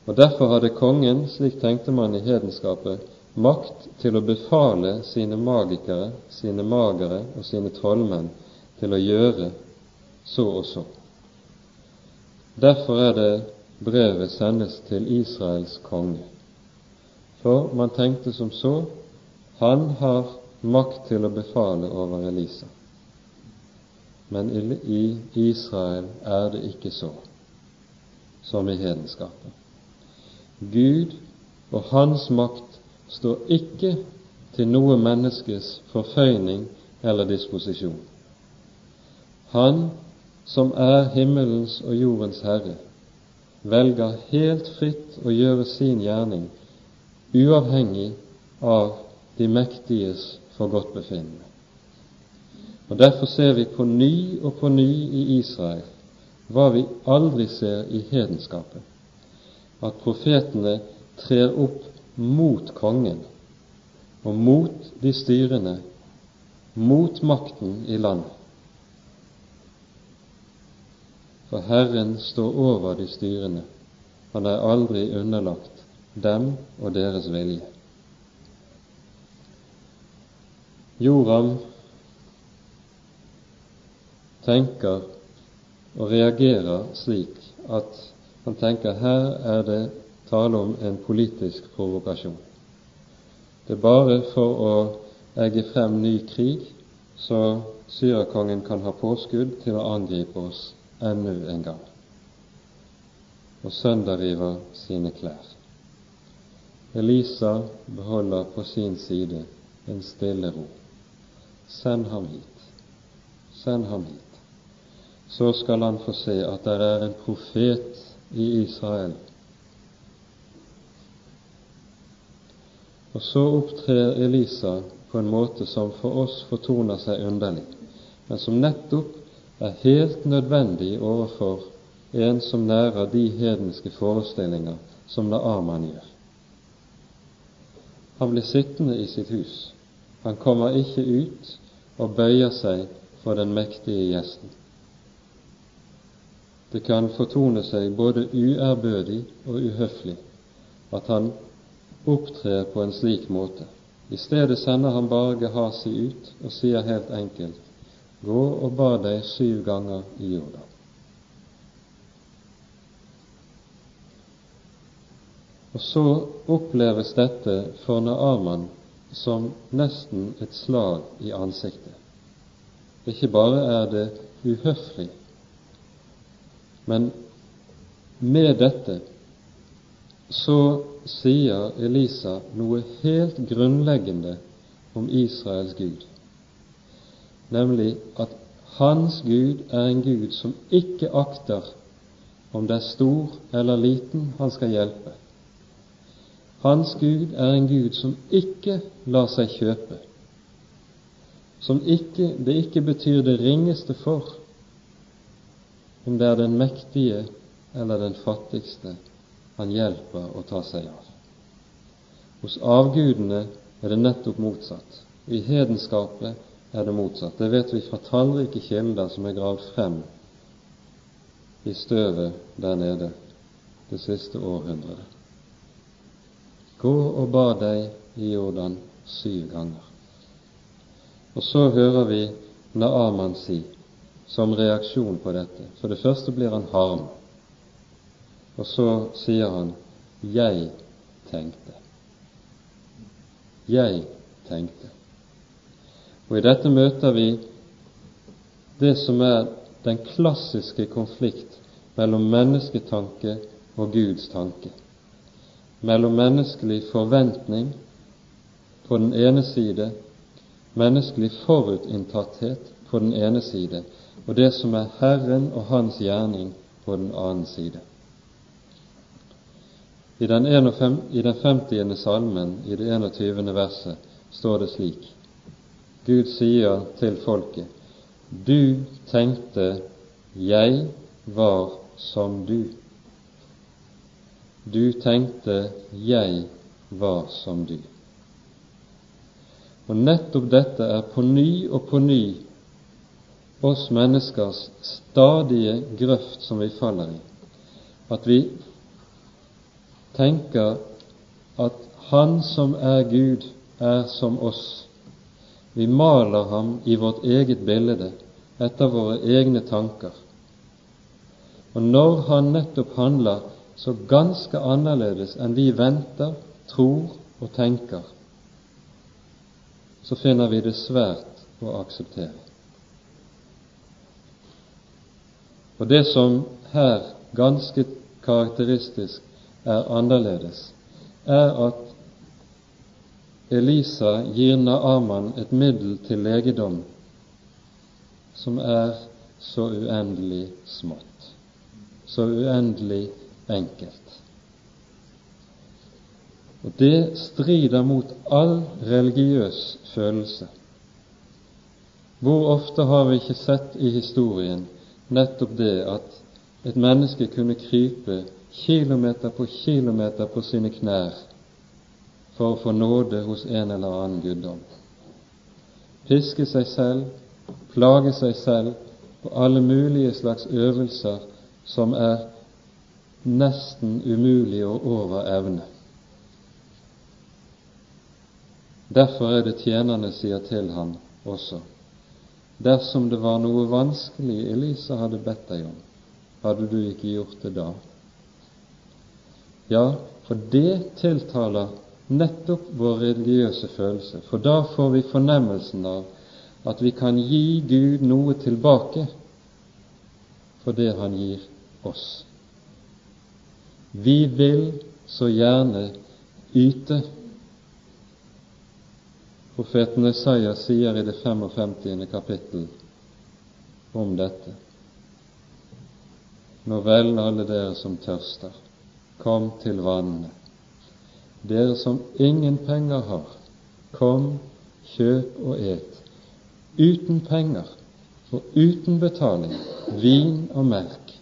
Og Derfor hadde kongen, slik tenkte man i hedenskapet, makt til å befale sine magikere, sine magere og sine trollmenn til å gjøre så og så. Derfor er det brevet sendes til Israels konge. For man tenkte som så han har makt til å befale over Elisa. Men i Israel er det ikke så som i hedenskapet. Gud og Hans makt står ikke til noe menneskes forføyning eller disposisjon. Han som er himmelens og jordens herre, velger helt fritt å gjøre sin gjerning uavhengig av de mektiges forgodtbefinnende. Og Derfor ser vi på ny og på ny i Israel hva vi aldri ser i hedenskapet, at profetene trer opp mot kongen og mot de styrende, mot makten i landet. For Herren står over de styrende, han er aldri underlagt dem og deres vilje. Joram tenker og reagerer slik at han tenker her er det tale om en politisk provokasjon. Det er bare for å egge frem ny krig så syrakongen kan ha påskudd til å angripe oss ennå en gang, og sønderriver sine klær. Elisa beholder på sin side en stille ro. Send ham hit. Send ham hit så skal han få se at det er en profet i Israel. Og så opptrer Elisa på en måte som for oss fortoner seg underlig, men som nettopp er helt nødvendig overfor en som nærer de hedenske forestillinger som Naaman gjør. Han blir sittende i sitt hus. Han kommer ikke ut og bøyer seg for den mektige gjesten. Det kan fortone seg både uærbødig og uhøflig at han opptrer på en slik måte. I stedet sender han bare Gehazi ut og sier helt enkelt Gå og bad deg syv ganger i Jordan. Og så oppleves dette for Naaman som nesten et slag i ansiktet. Ikke bare er det uhøflig, men med dette så sier Elisa noe helt grunnleggende om Israels Gud, nemlig at hans Gud er en Gud som ikke akter om det er stor eller liten han skal hjelpe. Hans Gud er en Gud som ikke lar seg kjøpe, som ikke, det ikke betyr det ringeste for om det er den mektige eller den fattigste han hjelper å ta seg av. Hos avgudene er det nettopp motsatt. I hedenskapet er det motsatt. Det vet vi fra tallrike kilder som er gravd frem i støvet der nede det siste århundret. Gå og ba deg i Jordan syv ganger. Og så hører vi Naaman si som reaksjon på dette. For det første blir han harm, og så sier han 'jeg tenkte'. Jeg tenkte. Og i dette møter vi det som er den klassiske konflikt mellom mennesketanke og Guds tanke. Mellom menneskelig forventning på den ene side, menneskelig forutinntatthet på den ene side, og det som er Herren og Hans gjerning på den annen side. I den, 51, i den 50. salmen, i det 21. verset, står det slik Gud sier til folket, Du tenkte jeg var som du. Du tenkte jeg var som du. Og nettopp dette er på ny og på ny oss menneskers stadige grøft som vi faller i, at vi tenker at Han som er Gud, er som oss. Vi maler ham i vårt eget bilde, etter våre egne tanker. Og når han nettopp handler så ganske annerledes enn vi venter, tror og tenker, så finner vi det svært å akseptere. Og det som her ganske karakteristisk er annerledes, er at Elisa gir Naaman et middel til legedom som er så uendelig smått, så uendelig enkelt. Og det strider mot all religiøs følelse. Hvor ofte har vi ikke sett i historien nettopp det at et menneske kunne krype kilometer på kilometer på sine knær for å få nåde hos en eller annen guddom. Piske seg selv, plage seg selv på alle mulige slags øvelser som er nesten umulig og over evne. Derfor er det tjenerne sier til ham også. Dersom det var noe vanskelig Elisa hadde bedt deg om, hadde du ikke gjort det da? Ja, for det tiltaler nettopp vår religiøse følelse, for da får vi fornemmelsen av at vi kan gi Gud noe tilbake for det Han gir oss. Vi vil så gjerne yte Profeten Isaiah sier i det 55. kapittel om dette. Nå vel, alle dere som tørster, kom til vannene. Dere som ingen penger har, kom, kjøp og et, uten penger og uten betaling, vin og melk.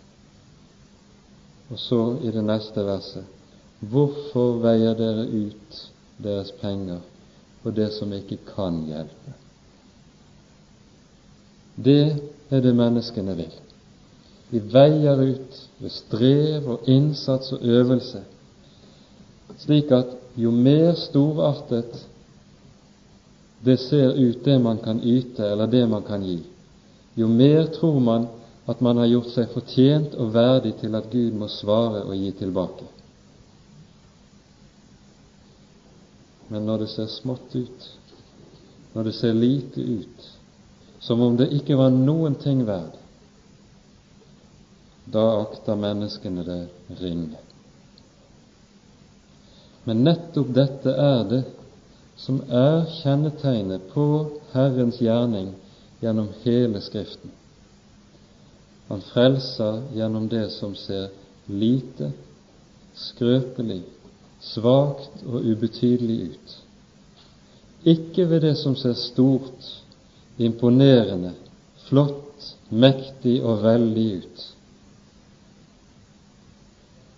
Og så i det neste verset, hvorfor veier dere ut deres penger og det som ikke kan hjelpe. Det er det menneskene vil. De veier ut ved strev og innsats og øvelse, slik at jo mer storartet det ser ut det man kan yte, eller det man kan gi, jo mer tror man at man har gjort seg fortjent og verdig til at Gud må svare og gi tilbake. Men når det ser smått ut, når det ser lite ut, som om det ikke var noen ting verd, da akter menneskene det ringe. Men nettopp dette er det som er kjennetegnet på Herrens gjerning gjennom hele Skriften. Han frelser gjennom det som ser lite, skrøpelig svakt og ubetydelig ut. Ikke ved det som ser stort, imponerende, flott, mektig og veldig ut.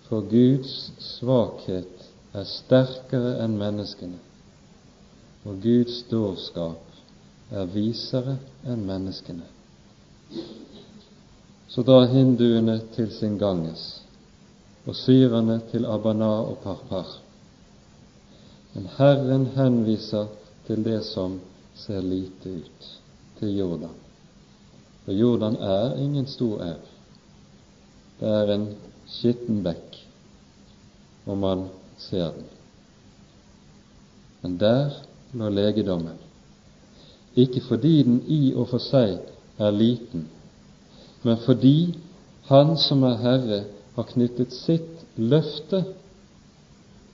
For Guds svakhet er sterkere enn menneskene, og Guds dårskap er visere enn menneskene. Så drar hinduene til sin ganges og syrerne til Abana og Parpar. Men Herren henviser til det som ser lite ut, til Jordan. For Jordan er ingen stor elv. Det er en skitten bekk, og man ser den. Men der lå legedommen, ikke fordi den i og for seg er liten, men fordi Han som er Herre, har knyttet sitt løfte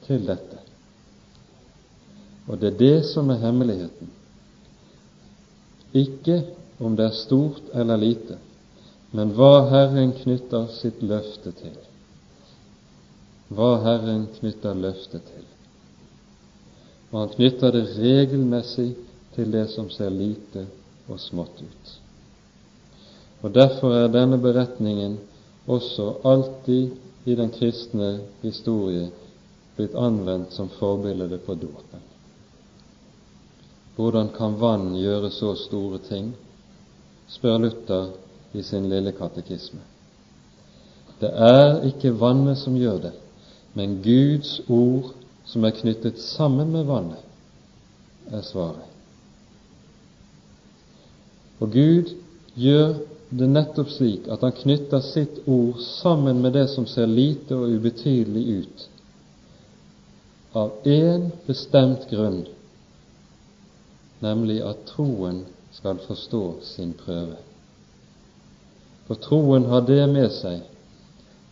til dette. Og det er det som er hemmeligheten. Ikke om det er stort eller lite, men hva Herren knytter sitt løfte til. Hva Herren knytter løftet til. Og han knytter det regelmessig til det som ser lite og smått ut. Og Derfor er denne beretningen også alltid i den kristne historie blitt anvendt som forbilde på dåpen. Hvordan kan vann gjøre så store ting? spør Luther i sin lille katekisme. Det er ikke vannet som gjør det, men Guds ord som er knyttet sammen med vannet, er svaret. Og Gud gjør det nettopp slik at han knytter sitt ord sammen med det som ser lite og ubetydelig ut, av én bestemt grunn, nemlig at troen skal forstå sin prøve. For troen har det med seg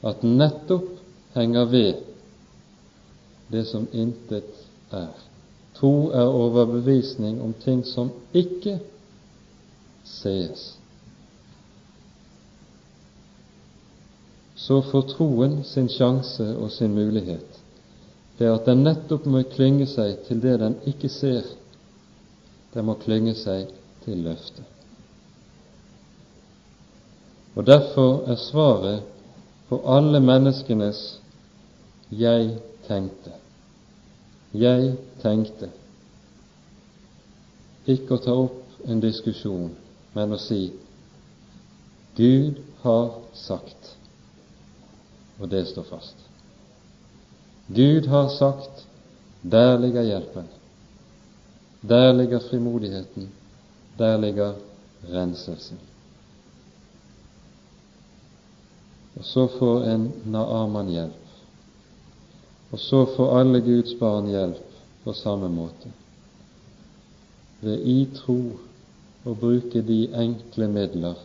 at nettopp henger ved det som intet er. Tro er overbevisning om ting som ikke sees. Så får troen sin sjanse og sin mulighet det er at den nettopp må klynge seg til det den ikke ser. Den må klynge seg til løftet. Og Derfor er svaret på alle menneskenes 'jeg tenkte'. Jeg tenkte. Ikke å ta opp en diskusjon, men å si Gud har sagt, og det står fast. Gud har sagt, der ligger hjelpen. Der ligger frimodigheten. Der ligger renselsen. Og så får en Naaman hjelp. Og så får alle Guds barn hjelp på samme måte. Ved i tro å bruke de enkle midler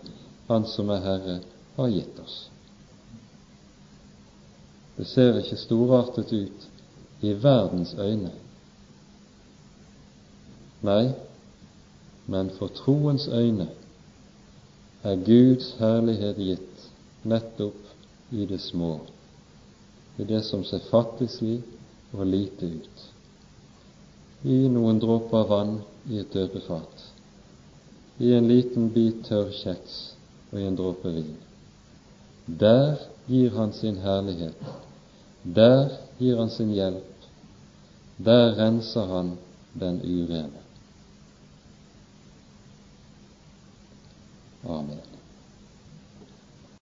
Han som er Herre, har gitt oss. Det ser ikke storartet ut i verdens øyne. Nei, men for troens øyne er Guds herlighet gitt nettopp i det små, i det som ser fattigslig og lite ut, i noen dråper vann i et døpefat, i en liten bit tørr kjeks og i en dråpe vin. Der gir han sin herlighet. Der gir han sin hjelp. Der renser han den urene. Amen.